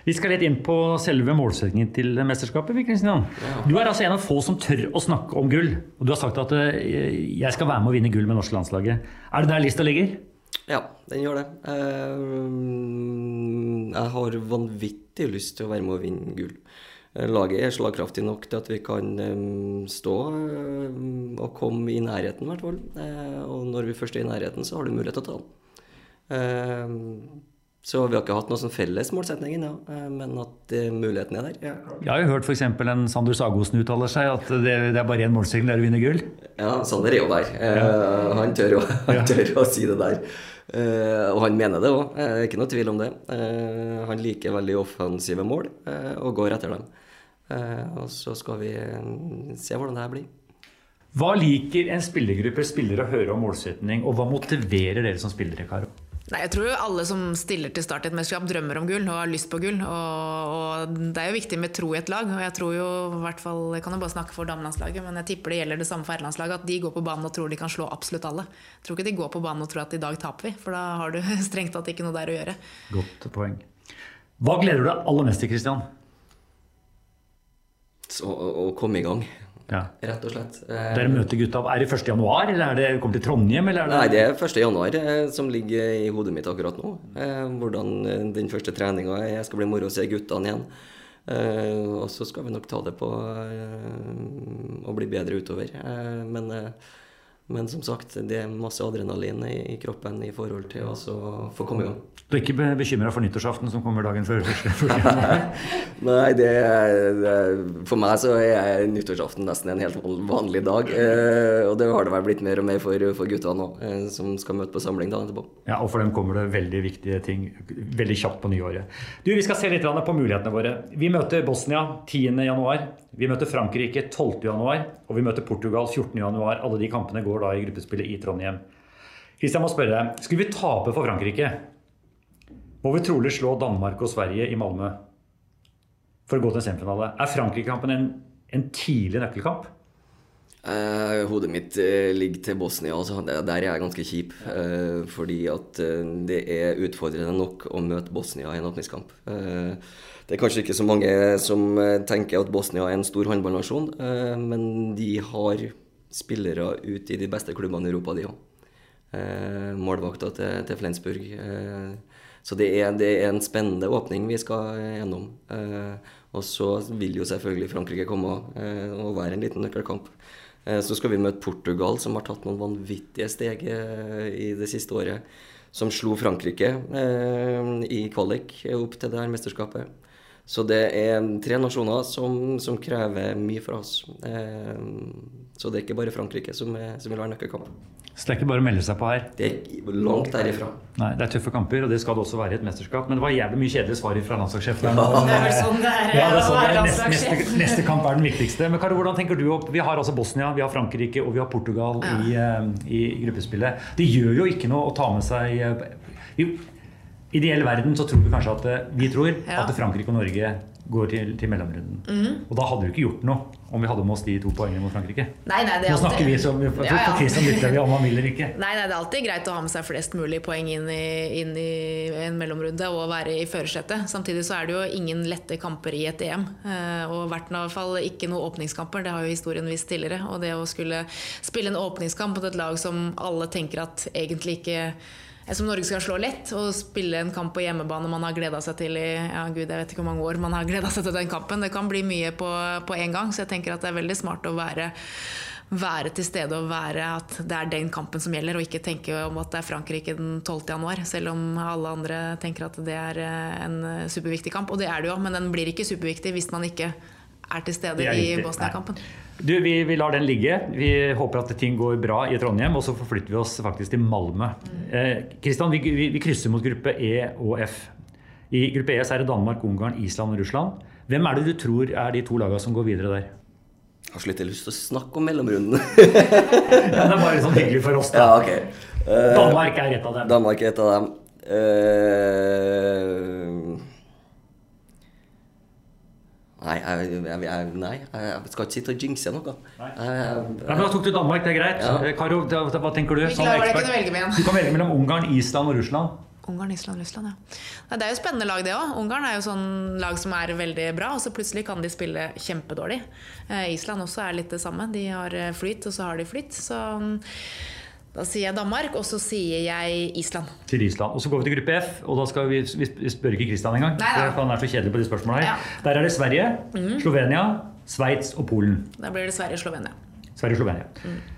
[SPEAKER 1] Vi skal litt inn på selve målsettingen til mesterskapet. Kristian. Du er altså en av få som tør å snakke om gull. Og du har sagt at eh, jeg skal være med å vinne gull med norske landslaget. Er det der lista ligger?
[SPEAKER 3] Ja, den gjør det. Eh, Jeg har vanvittig lyst til å være med å vinne gull. Eh, Laget er slagkraftig nok til at vi kan eh, stå eh, og komme i nærheten, i hvert fall. Eh, Og når vi først er i nærheten, så har du mulighet til å ta den. Eh, Så vi har ikke hatt noen sånn felles målsetning ennå, ja. men at eh, muligheten er der. Ja.
[SPEAKER 1] Jeg har jo hørt f.eks. en Sander Sagosen uttaler seg at det, det er bare én målsetting, det er å vinne gull.
[SPEAKER 3] Ja, Sander er jo der. Eh, han, tør å, han tør å si det der. Eh, og han mener det òg, eh, ikke noe tvil om det. Eh, han liker veldig offensive mål og går etter dem. Og så skal vi eh, se hvordan det her blir.
[SPEAKER 1] Hva liker en spillergruppe spillere å høre om målsetning, og hva motiverer dere som spillere, Karo?
[SPEAKER 2] Nei, jeg tror jo alle som stiller til start i et mesterskap, drømmer om gull og har lyst på gull. Og, og det er jo viktig med tro i et lag. Og jeg tror jo i hvert fall, jeg kan jo bare snakke for damelandslaget, men jeg tipper det gjelder det samme for herrelandslaget. At de går på banen og tror de kan slå absolutt alle. Jeg tror ikke de går på banen og tror at i dag taper vi, for da har du strengt tatt ikke noe der å gjøre.
[SPEAKER 1] Godt poeng. Hva gleder du deg aller mest til, Kristian?
[SPEAKER 3] Så å, å komme i gang,
[SPEAKER 1] Ja.
[SPEAKER 3] rett og slett. Eh,
[SPEAKER 1] Dere møter gutta Er det 1. januar, eller er det kommer til Trondheim? Eller er det...
[SPEAKER 3] Nei, det er 1. januar eh, som ligger i hodet mitt akkurat nå. Eh, hvordan eh, den første treninga er. Jeg skal bli moro å se guttene igjen. Eh, og så skal vi nok ta det på å bli bedre utover. Eh, men, eh, men som sagt, det er masse adrenalin i, kroppen i forhold til å få komme i gang.
[SPEAKER 1] Du er ikke be- bekymra for nyttårsaften som kommer dagen før?
[SPEAKER 3] Nei, det det for meg så er nyttårsaften nesten en helt vanlig dag. Eh, og det har det vel blitt mer og mer for, for gutta nå, eh, som skal møte på samling dagen etterpå.
[SPEAKER 1] Ja, og for dem kommer det veldig viktige ting veldig kjapt på nyåret. Du, Vi skal se litt på mulighetene våre. Vi møter Bosnia 10.1. Vi møter Frankrike 12.1. Og vi møter Portugal 14.1. Alle de kampene går da i gruppespillet i Trondheim. Kristian må spørre deg, Skulle vi tape for Frankrike, må vi trolig slå Danmark og Sverige i Malmö for å gå til en semifinale. Er Frankrike-kampen en, en tidlig nøkkelkamp?
[SPEAKER 3] Eh, hodet mitt eh, ligger til Bosnia. Altså. Der er jeg ganske kjip. Eh, fordi at eh, det er utfordrende nok å møte Bosnia i en åpningskamp. Eh, det er kanskje ikke så mange som eh, tenker at Bosnia er en stor håndballnasjon, eh, men de har spillere ute i de beste klubbene i Europa, de òg. Eh, målvakta til, til Flensburg. Så det er, det er en spennende åpning vi skal gjennom. Eh, og så vil jo selvfølgelig Frankrike komme og være en liten nøkkelkamp. Eh, så skal vi møte Portugal, som har tatt noen vanvittige steg eh, i det siste året. Som slo Frankrike eh, i kvalik opp til det her mesterskapet. Så det er tre nasjoner som, som krever mye fra oss. Eh, så det er ikke bare Frankrike som, er, som vil være nøkkelkamp.
[SPEAKER 1] Så det er ikke bare å melde seg på her.
[SPEAKER 3] Det er langt derifra.
[SPEAKER 1] Nei, Det er tøffe kamper, og det skal det også være i et mesterskap. Men det var jævlig mye kjedelige svar fra landslagssjefen.
[SPEAKER 2] Det er vel sånn det er,
[SPEAKER 1] Ja, det er sånn, det er neste, neste, neste kamp er den viktigste. Men Karo, hvordan tenker du opp? Vi har altså Bosnia, vi har Frankrike og vi har Portugal i, eh, i gruppespillet. Det gjør jo ikke noe å ta med seg eh, I ideell verden så tror vi kanskje at eh, vi tror
[SPEAKER 2] Ja.
[SPEAKER 1] at Frankrike og Norge går til, til mellomrunden.
[SPEAKER 2] Mm.
[SPEAKER 1] Og da hadde du ikke gjort noe om vi hadde med oss de to poengene mot Frankrike.
[SPEAKER 2] Nei, nei, det er
[SPEAKER 1] Nå snakker vi
[SPEAKER 2] alltid-
[SPEAKER 1] som for,
[SPEAKER 2] Ja, ja.
[SPEAKER 1] om han vil eller ikke.
[SPEAKER 2] Nei, nei, Det er alltid greit å ha med seg flest mulig poeng inn i, inn i en mellomrunde og være i førersetet. Samtidig så er det jo ingen lette kamper i et EM. eh, Og i hvert fall ikke noen åpningskamper. Det har jo historien vist tidligere. Og det å skulle spille en åpningskamp mot et lag som alle tenker at egentlig ikke som Norge skal slå lett, og spille en kamp på hjemmebane man har gleda seg til i ja, gud, jeg vet ikke hvor mange år man har gleda seg til den kampen. Det kan bli mye på, én en gang, så jeg tenker at det er veldig smart å være være til stede og være at det er den kampen som gjelder, og ikke tenke om at det er Frankrike den 12. januar, selv om alle andre tenker at det er eh, en superviktig kamp. Og det er det jo, men den blir ikke superviktig hvis man ikke er til stede
[SPEAKER 1] er
[SPEAKER 2] i. Bosnia-kampen.
[SPEAKER 1] Du, vi, vi lar den ligge. Vi håper at ting går bra i Trondheim, og så forflytter vi oss faktisk til Malmö. Eh, Kristian, vi, vi, vi krysser mot gruppe E og F. I gruppe E så er det Danmark, Ungarn, Island og Russland. Hvem er det du tror er de to lagene som går videre der?
[SPEAKER 3] Jeg har så lite lyst til å snakke om mellomrundene.
[SPEAKER 1] Ja, det er bare sånn hyggelig for oss, da.
[SPEAKER 3] ja, okay. uh,
[SPEAKER 1] Danmark er et av dem.
[SPEAKER 3] Danmark er et av dem. Eh, Nei, jeg, jeg, jeg, nei, jeg skal ikke sitte og jinxe noe.
[SPEAKER 1] Nei. Men da tok du Danmark, det er greit.
[SPEAKER 3] Ja.
[SPEAKER 1] Eh, Karo, da- da- hva tenker du? Som
[SPEAKER 2] jeg
[SPEAKER 1] ekspert? Du kan velge mellom Ungarn, Island og Russland.
[SPEAKER 2] Ungarn, Island, Russland, ja. Nei, det er jo spennende lag, det òg. Ungarn er jo sånn lag som er veldig bra, og så plutselig kan de spille kjempedårlig. Eh, Island også er litt det samme. De har eh, flyt, og så har de flytt. Så mm, da sier jeg Danmark, og så sier jeg Island.
[SPEAKER 1] til Island. Og Så går vi til gruppe F, og da skal vi, vi spør ikke Kristian engang. For Han er så kjedelig på de spørsmålene her.
[SPEAKER 2] Ja.
[SPEAKER 1] Der er det Sverige, Slovenia, Sveits og Polen.
[SPEAKER 2] Da blir det Sverige-Slovenia.
[SPEAKER 1] Sverige og Slovenia.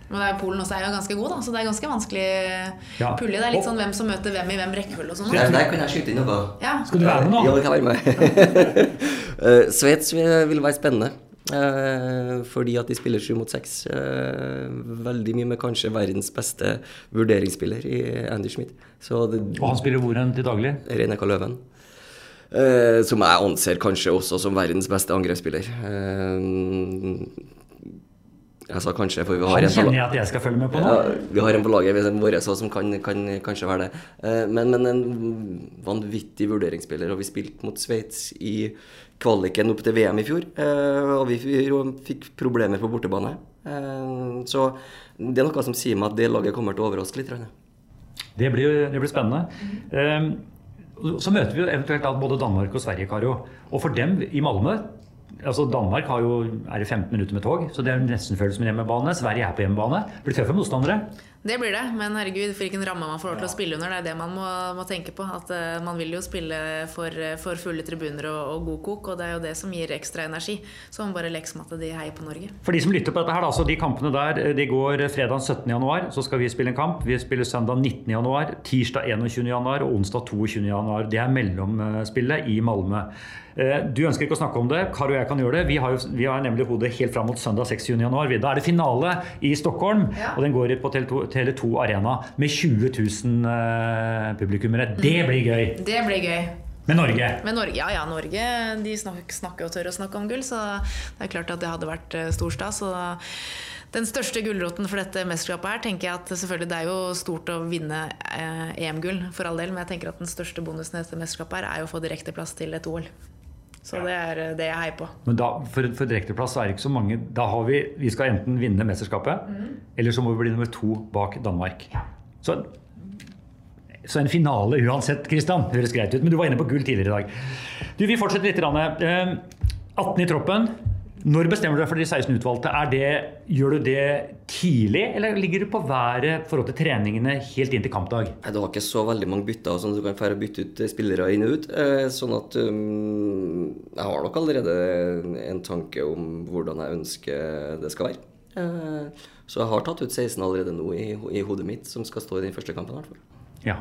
[SPEAKER 2] Men det er Polen også er jo ganske god, da, så det er ganske vanskelig
[SPEAKER 1] Ja.
[SPEAKER 2] pulje. Det er litt
[SPEAKER 1] Og-
[SPEAKER 2] sånn hvem som møter hvem i hvem rekkefølge og sånn.
[SPEAKER 3] Der,
[SPEAKER 2] da.
[SPEAKER 3] der kan jeg skyte inn noe.
[SPEAKER 2] Ja.
[SPEAKER 1] Skal du være med nå?
[SPEAKER 3] Ja, jeg kan være med. uh, Sveits vil vil være spennende. Eh, fordi at de spiller sju mot seks. Eh, veldig mye med kanskje verdens beste vurderingsspiller i Andy Schmidt. Så det,
[SPEAKER 1] Og han spiller hvor hen til daglig?
[SPEAKER 3] Reineka Løven. Eh, som jeg anser kanskje også som verdens beste angrepsspiller. Jeg sa kanskje, for vi har
[SPEAKER 1] Han
[SPEAKER 3] en
[SPEAKER 1] kjenner jeg at jeg skal følge med på nå.
[SPEAKER 3] ja, vi har en på laget vårt som kan, kan kanskje være det. Eh, Men, men en vanvittig vurderingsspiller. Og vi spilte mot Sveits i kvaliken opp til VM i fjor. eh, Og vi fikk problemer på bortebane. Eh, Så det er noe som sier meg at det laget kommer til å overraske litt.
[SPEAKER 1] Det blir, det blir spennende. Ehm, Så møter vi jo eventuelt både Danmark og Sverige, Karo. Og for dem i Malmö altså Danmark jo, er det 15 minutter med tog, så det er nesten føles som en hjemmebane. Sverige er på hjemmebane. Blir tøffe motstandere.
[SPEAKER 2] Det blir det, men herregud, for hvilken ramme man får lov til å spille under, det er det man må, må tenke på. At uh, Man vil jo spille for, for fulle tribuner og, og god kok, og det er jo det som gir ekstra energi. Så man bare leker som at de heier på Norge.
[SPEAKER 1] For de som lytter på dette her, da, så de kampene der de går fredag 17. januar, så skal vi spille en kamp. Vi spiller søndag 19. januar, tirsdag 21. januar og onsdag 22. januar. Det er mellomspillet i Malmö. Eh, Du ønsker ikke å snakke om det, Karo og jeg kan gjøre det. Vi har, jo, vi har nemlig hodet helt fram mot søndag 6. januar. Da er det finale i Stockholm,
[SPEAKER 2] Ja.
[SPEAKER 1] og den går på Tele2 Tele2 Arena med 20 000 eh, publikummere. Det blir gøy!
[SPEAKER 2] Det blir gøy.
[SPEAKER 1] Med Norge.
[SPEAKER 2] Med Norge, ja, ja, Norge de snak, snakker og tør å snakke om gull, så det er klart at det hadde vært eh, stor stas. Den største gulroten for dette mesterskapet her, tenker jeg at selvfølgelig det er jo stort å vinne eh, EM-gull, for all del, men jeg tenker at den største bonusen i dette mesterskapet her er jo å få direkteplass til et OL. Så det er eh, det jeg heier på.
[SPEAKER 1] Men da, for, for direkteplass så er det ikke så mange. Da har vi, vi skal enten vinne mesterskapet, eller så må vi bli nummer to bak Danmark. Så, så en finale uansett, Kristian. Høres greit ut. Men du var inne på gull tidligere i dag. Du, Vi fortsetter litt. Ranne. Eh, 18 i troppen. Når bestemmer du deg for de 16 utvalgte? Er det, gjør du det tidlig, eller ligger du på været i forhold til treningene helt inn til kampdag?
[SPEAKER 3] Nei, det var ikke så veldig mange bytter, sånn at du kan fære bytte ut spillere inn og ut. Eh, Sånn at um, jeg har nok allerede en tanke om hvordan jeg ønsker det skal være. Eh, Så jeg har tatt ut 16 allerede nå i, i hodet mitt, som skal stå i den første kampen. i hvert fall.
[SPEAKER 1] Ja.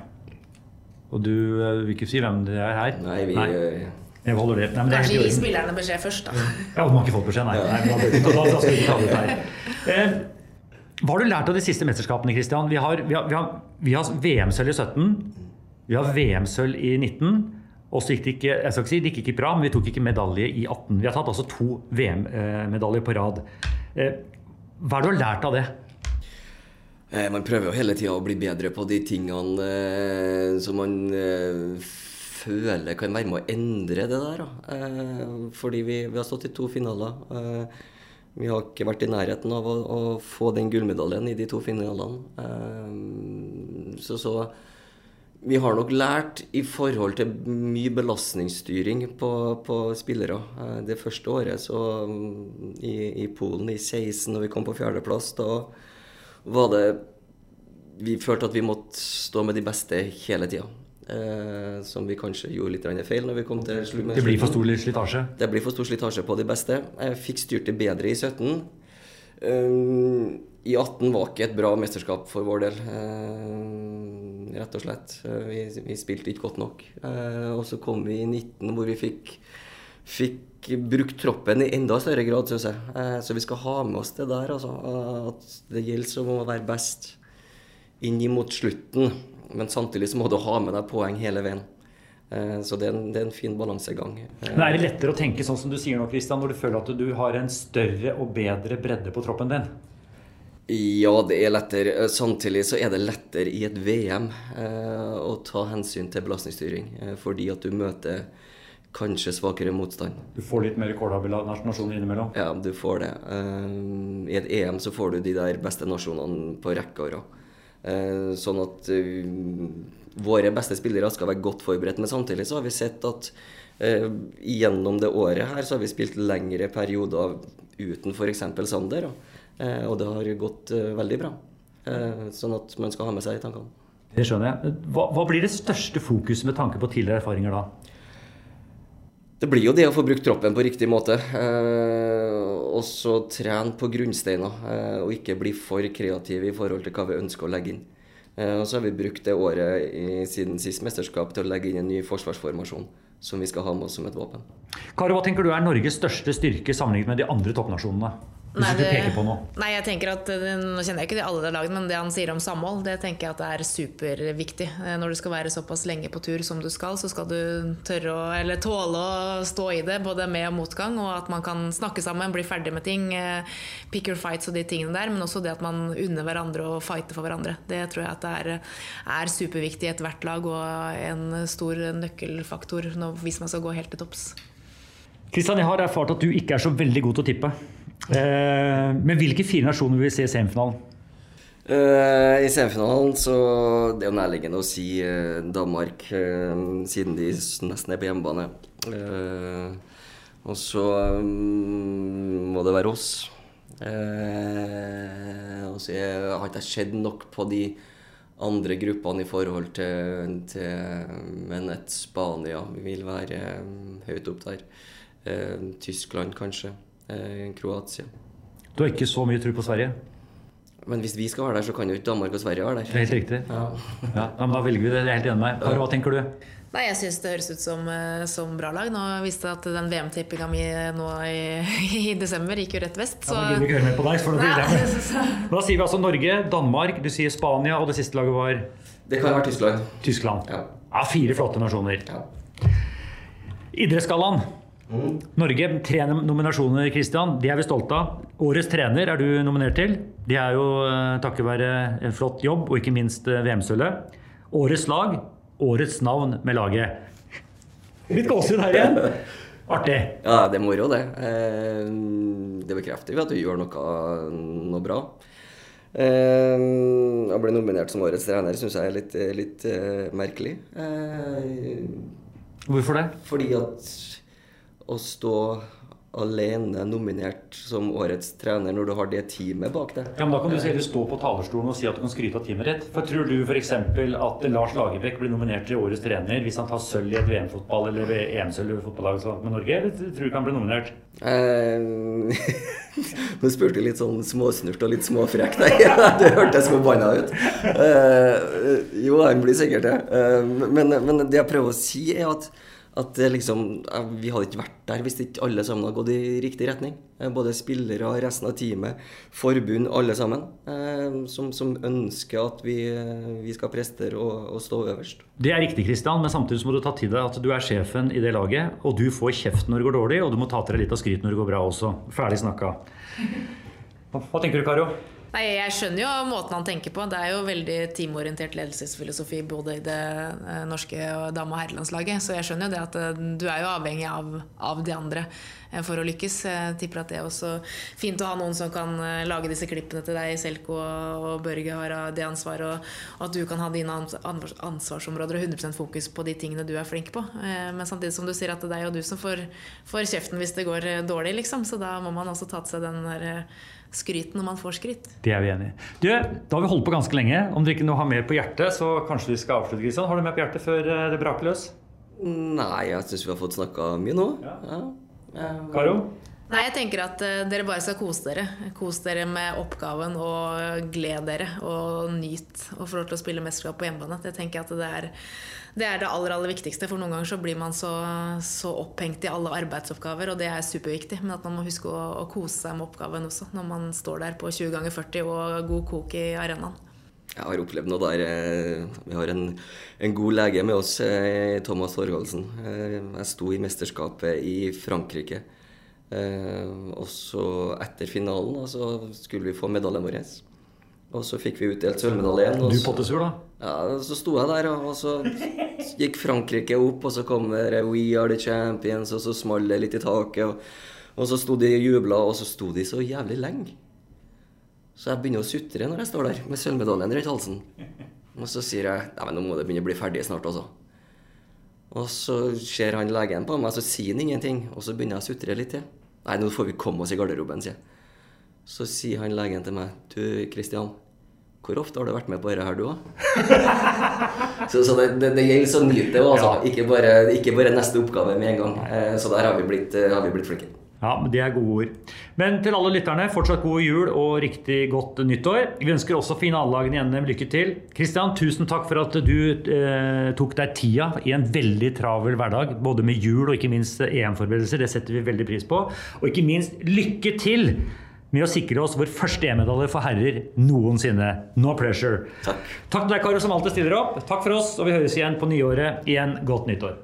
[SPEAKER 1] Og du eh, vil ikke si hvem det er her?
[SPEAKER 3] Nei, vi eh,
[SPEAKER 1] Jeg holder det. Nei, men det er
[SPEAKER 2] Kanskje gi spillerne beskjed først, da.
[SPEAKER 1] Ja, de har ikke fått beskjed, nei. nei men da, da, da skal vi ikke ta det her. Eh, hva har du lært av de siste mesterskapene, Christian? Vi har, vi har, vi har, vi har VM-sølv i 17. Vi har VM-sølv i 19. Og så gikk det ikke jeg skal ikke si det gikk ikke bra, men vi tok ikke medalje i 18. Vi har tatt altså to VM-medaljer på rad. Eh, hva har du lært av det?
[SPEAKER 3] Eh, Man prøver jo hele tida å bli bedre på de tingene eh, som man eh, føler kan være med å endre det der. Da. Eh, fordi vi, vi har stått i to finaler. Eh, vi har ikke vært i nærheten av å, å få den gullmedaljen i de to finalene. Eh, så, så vi har nok lært i forhold til mye belastningsstyring på, på spillere. Det første året så i, i Polen i 16, når vi kom på fjerdeplass, da var det Vi følte at vi måtte stå med de beste hele tida. Eh, som vi kanskje gjorde litt feil når vi kom til slutten.
[SPEAKER 1] Det blir for stor slitasje.
[SPEAKER 3] Det blir for stor slitasje på de beste. Jeg fikk styrt det bedre i 17. Um, I 18 var ikke et bra mesterskap for vår del, uh, rett og slett. Uh, vi, vi, spilte ikke godt nok. Uh, og så kom vi i 19 hvor vi fikk, fikk brukt troppen i enda større grad, syns jeg. så vi skal ha med oss det der, altså. At det gjelder som å være best inn mot slutten. Men samtidig så må du ha med deg poeng hele veien. Så det er, en, det er en fin balansegang.
[SPEAKER 1] Men Er det lettere å tenke sånn som du sier nå, Christian, når du føler at du har en større og bedre bredde på troppen din?
[SPEAKER 3] Ja, det er lettere. Samtidig så er det lettere i et VM eh, å ta hensyn til belastningsstyring. Eh, fordi at du møter kanskje svakere motstand.
[SPEAKER 1] Du får litt mer kålhabile nasjoner innimellom?
[SPEAKER 3] Ja, du får det. Eh, I et EM så får du de der beste nasjonene på rekke og rad. Eh, sånn at eh, våre beste spillere skal være godt forberedt. Men samtidig så har vi sett at eh, gjennom det året her så har vi spilt lengre perioder uten f.eks. Sander. Eh, og det har gått eh, veldig bra. Eh, sånn at man skal ha med seg i tankene.
[SPEAKER 1] Det skjønner jeg. Hva, hva blir det største fokuset med tanke på tidligere erfaringer da?
[SPEAKER 3] Det blir jo det å få brukt troppen på riktig måte. Eh, og så trene på grunnsteiner, eh, og ikke bli for kreativ i forhold til hva vi ønsker å legge inn. Eh, og så har vi brukt det året i, siden sist mesterskap til å legge inn en ny forsvarsformasjon som vi skal ha med oss som et våpen.
[SPEAKER 1] Karo, hva tenker du er Norges største styrke sammenlignet med de andre toppnasjonene? Hvis nei, du peker på noe.
[SPEAKER 2] Nei, jeg tenker at eh, Nå kjenner jeg ikke de alle lagene, men det han sier om samhold, det tenker jeg at det er superviktig. Eh, når du skal være såpass lenge på tur som du skal, så skal du tørre å, eller tåle å stå i det, både med og motgang, og at man kan snakke sammen, bli ferdig med ting. Eh, pick your fights og de tingene der, men også det at man unner hverandre å fighte for hverandre. Det tror jeg at det er, er superviktig i ethvert lag, og en stor nøkkelfaktor hvis man skal gå helt til topps.
[SPEAKER 1] Kristian, jeg har erfart at du ikke er så veldig god til å tippe. Eh, men hvilke fire nasjoner vil vi se i semifinalen?
[SPEAKER 3] Uh, I semifinalen så Det er jo nærliggende å si uh, Danmark, uh, siden de nesten er på hjemmebane. og så um, må det være oss. og så har ikke jeg sett nok på de andre gruppene i forhold til, til Men et Spania vil være høyt opp der. Tyskland, kanskje. Eh, Kroatia.
[SPEAKER 1] Du har ikke så mye tro på Sverige?
[SPEAKER 3] Men hvis vi skal være der, så kan jo ikke Danmark og Sverige være der.
[SPEAKER 1] Er helt riktig. Ja. ja men Da velger vi det. Jeg er helt enig med deg. Hva tenker du?
[SPEAKER 2] Nei, Jeg syns det høres ut som, eh, som bra lag. Nå visste jeg at den VM-tippinga mi nå i, i, desember gikk jo rett vest.
[SPEAKER 1] Så... Ja, men ikke høre mer på deg, for Da sier vi altså Norge, Danmark, du sier Spania, og det siste laget var
[SPEAKER 3] Det kan være Tyskland.
[SPEAKER 1] Tyskland. Ja, ja Fire flotte nasjoner. Ja. Idrettsgallaen. Mm. Norge, tre nominasjoner, Christian. De er vi stolte av. Årets trener er du nominert til. De er jo uh, takket være en flott jobb og ikke minst uh, VM-sølvet. Årets lag, årets navn med laget. Litt gåsehud her igjen. Artig.
[SPEAKER 3] Ja, det er moro, det. Eh, det bekrefter jo at du gjør noe, noe bra. Å bli nominert som årets trener syns jeg er litt, litt merkelig.
[SPEAKER 1] Hvorfor det?
[SPEAKER 3] Fordi at å stå alene nominert som årets trener når du har det teamet bak deg.
[SPEAKER 1] Ja, men Da kan du heller stå på talerstolen og si at du kan skryte av teamet ditt. For Tror du f.eks. at Lars Lagerbäck blir nominert til årets trener hvis han tar sølv i et VM-fotball eller EM-sølv i fotballaget med Norge? Eller tror du ikke han blir nominert?
[SPEAKER 3] Eh, Nå spurte du litt sånn småsnurt og litt småfrekk der. Du hørtes forbanna ut. Eh, jo, han blir sikkert det. Eh, men, men det jeg prøver å si, er at at liksom, vi hadde ikke vært der hvis ikke alle sammen hadde gått i riktig retning. Eh, både spillere, resten av teamet, forbund, alle sammen. Eh, som, som ønsker at vi, vi skal prestere og, og, stå øverst.
[SPEAKER 1] Det er riktig, Kristian, men samtidig må du ta til deg at du er sjefen i det laget. Og du får kjeft når det går dårlig, og du må ta til deg litt av skryt når det går bra også. Ferdig snakka. Hva tenker du, Karo?
[SPEAKER 2] Nei, Jeg skjønner jo måten han tenker på. Det er jo veldig teamorientert ledelsesfilosofi både i det eh, norske dame- og herrelandslaget. Så jeg skjønner jo det at eh, du er jo avhengig av, av, de andre for å lykkes. Jeg tipper at det er også fint å ha noen som kan lage disse klippene til deg. Selko og Børge har det ansvaret, og at du kan ha dine ansvarsområder og 100% fokus på de tingene du er flink på. Men samtidig som du sier at det er jo du som får, får kjeften hvis det går dårlig, liksom. Så da må man også ta til seg den der skryt når man får skryt.
[SPEAKER 1] Det er vi enig i. Du, da har vi holdt på ganske lenge. Om dere ikke nå har mer på hjertet, så kanskje vi skal avslutte. Kristian. Har du mer på hjertet før eh, det braker løs?
[SPEAKER 3] Nei, jeg syns vi har fått snakka mye nå. Ja.
[SPEAKER 1] Ja. Karo?
[SPEAKER 2] Nei, jeg tenker at uh, dere bare skal kose dere. Kose dere med oppgaven og glede dere. Og nyt å få lov til å spille mesterskap på hjemmebane. Det tenker jeg at det er, det er det aller aller viktigste. For noen ganger så blir man så, så, opphengt i alle arbeidsoppgaver, og det er superviktig. Men at man må huske å, å kose seg med oppgaven også, når man står der på 20 ganger 40 og god kok i arenaen.
[SPEAKER 3] Jeg har opplevd noe der. Eh, vi har en, en god lege med oss, eh, Thomas Thorvaldsen. Jeg sto i mesterskapet i Frankrike. Eh, og så etter finalen da, så skulle vi få medaljen vår. Og så fikk vi utdelt sølvmedaljen.
[SPEAKER 1] Du pottesur, da?
[SPEAKER 3] Ja, Så sto jeg der, og så gikk Frankrike opp, og så kom det 'We are the champions', og så smalt det litt i taket. Og, og så sto de og jubla, og så sto de så jævlig lenge. Så jeg begynner å sutre når jeg står der med sølvmedaljen rundt halsen. Og så sier jeg Nei, men nå må det begynne å bli ferdig snart, også. Og så ser han legen på meg, så sier han ingenting. Og så begynner jeg å sutre litt til. Nei, nå får vi komme oss i garderoben, sier jeg. Så sier han legen til meg Du, Kristian. Hvor ofte har du vært med på dette her, du òg? så, så det, det, det, gjelder så det òg, altså. Ikke, bare, ikke, bare, neste oppgave med en gang. Eh, så der har vi blitt, eh, har vi blitt flinke.
[SPEAKER 1] Ja, Det er gode ord. Men til alle lytterne, fortsatt god jul og riktig godt nyttår. Vi ønsker også finalelagene igjen lykke til. Kristian, tusen takk for at du eh, tok deg tida i en veldig travel hverdag. Både med jul og ikke minst EM-forberedelser. Det setter vi veldig pris på. Og ikke minst lykke til med å sikre oss vår første EM-medalje for herrer noensinne. No pressure.
[SPEAKER 3] Takk.
[SPEAKER 1] Takk til deg, Karo, som alltid stiller opp. Takk for oss, og vi høres igjen på nyåret. Igjen godt nyttår.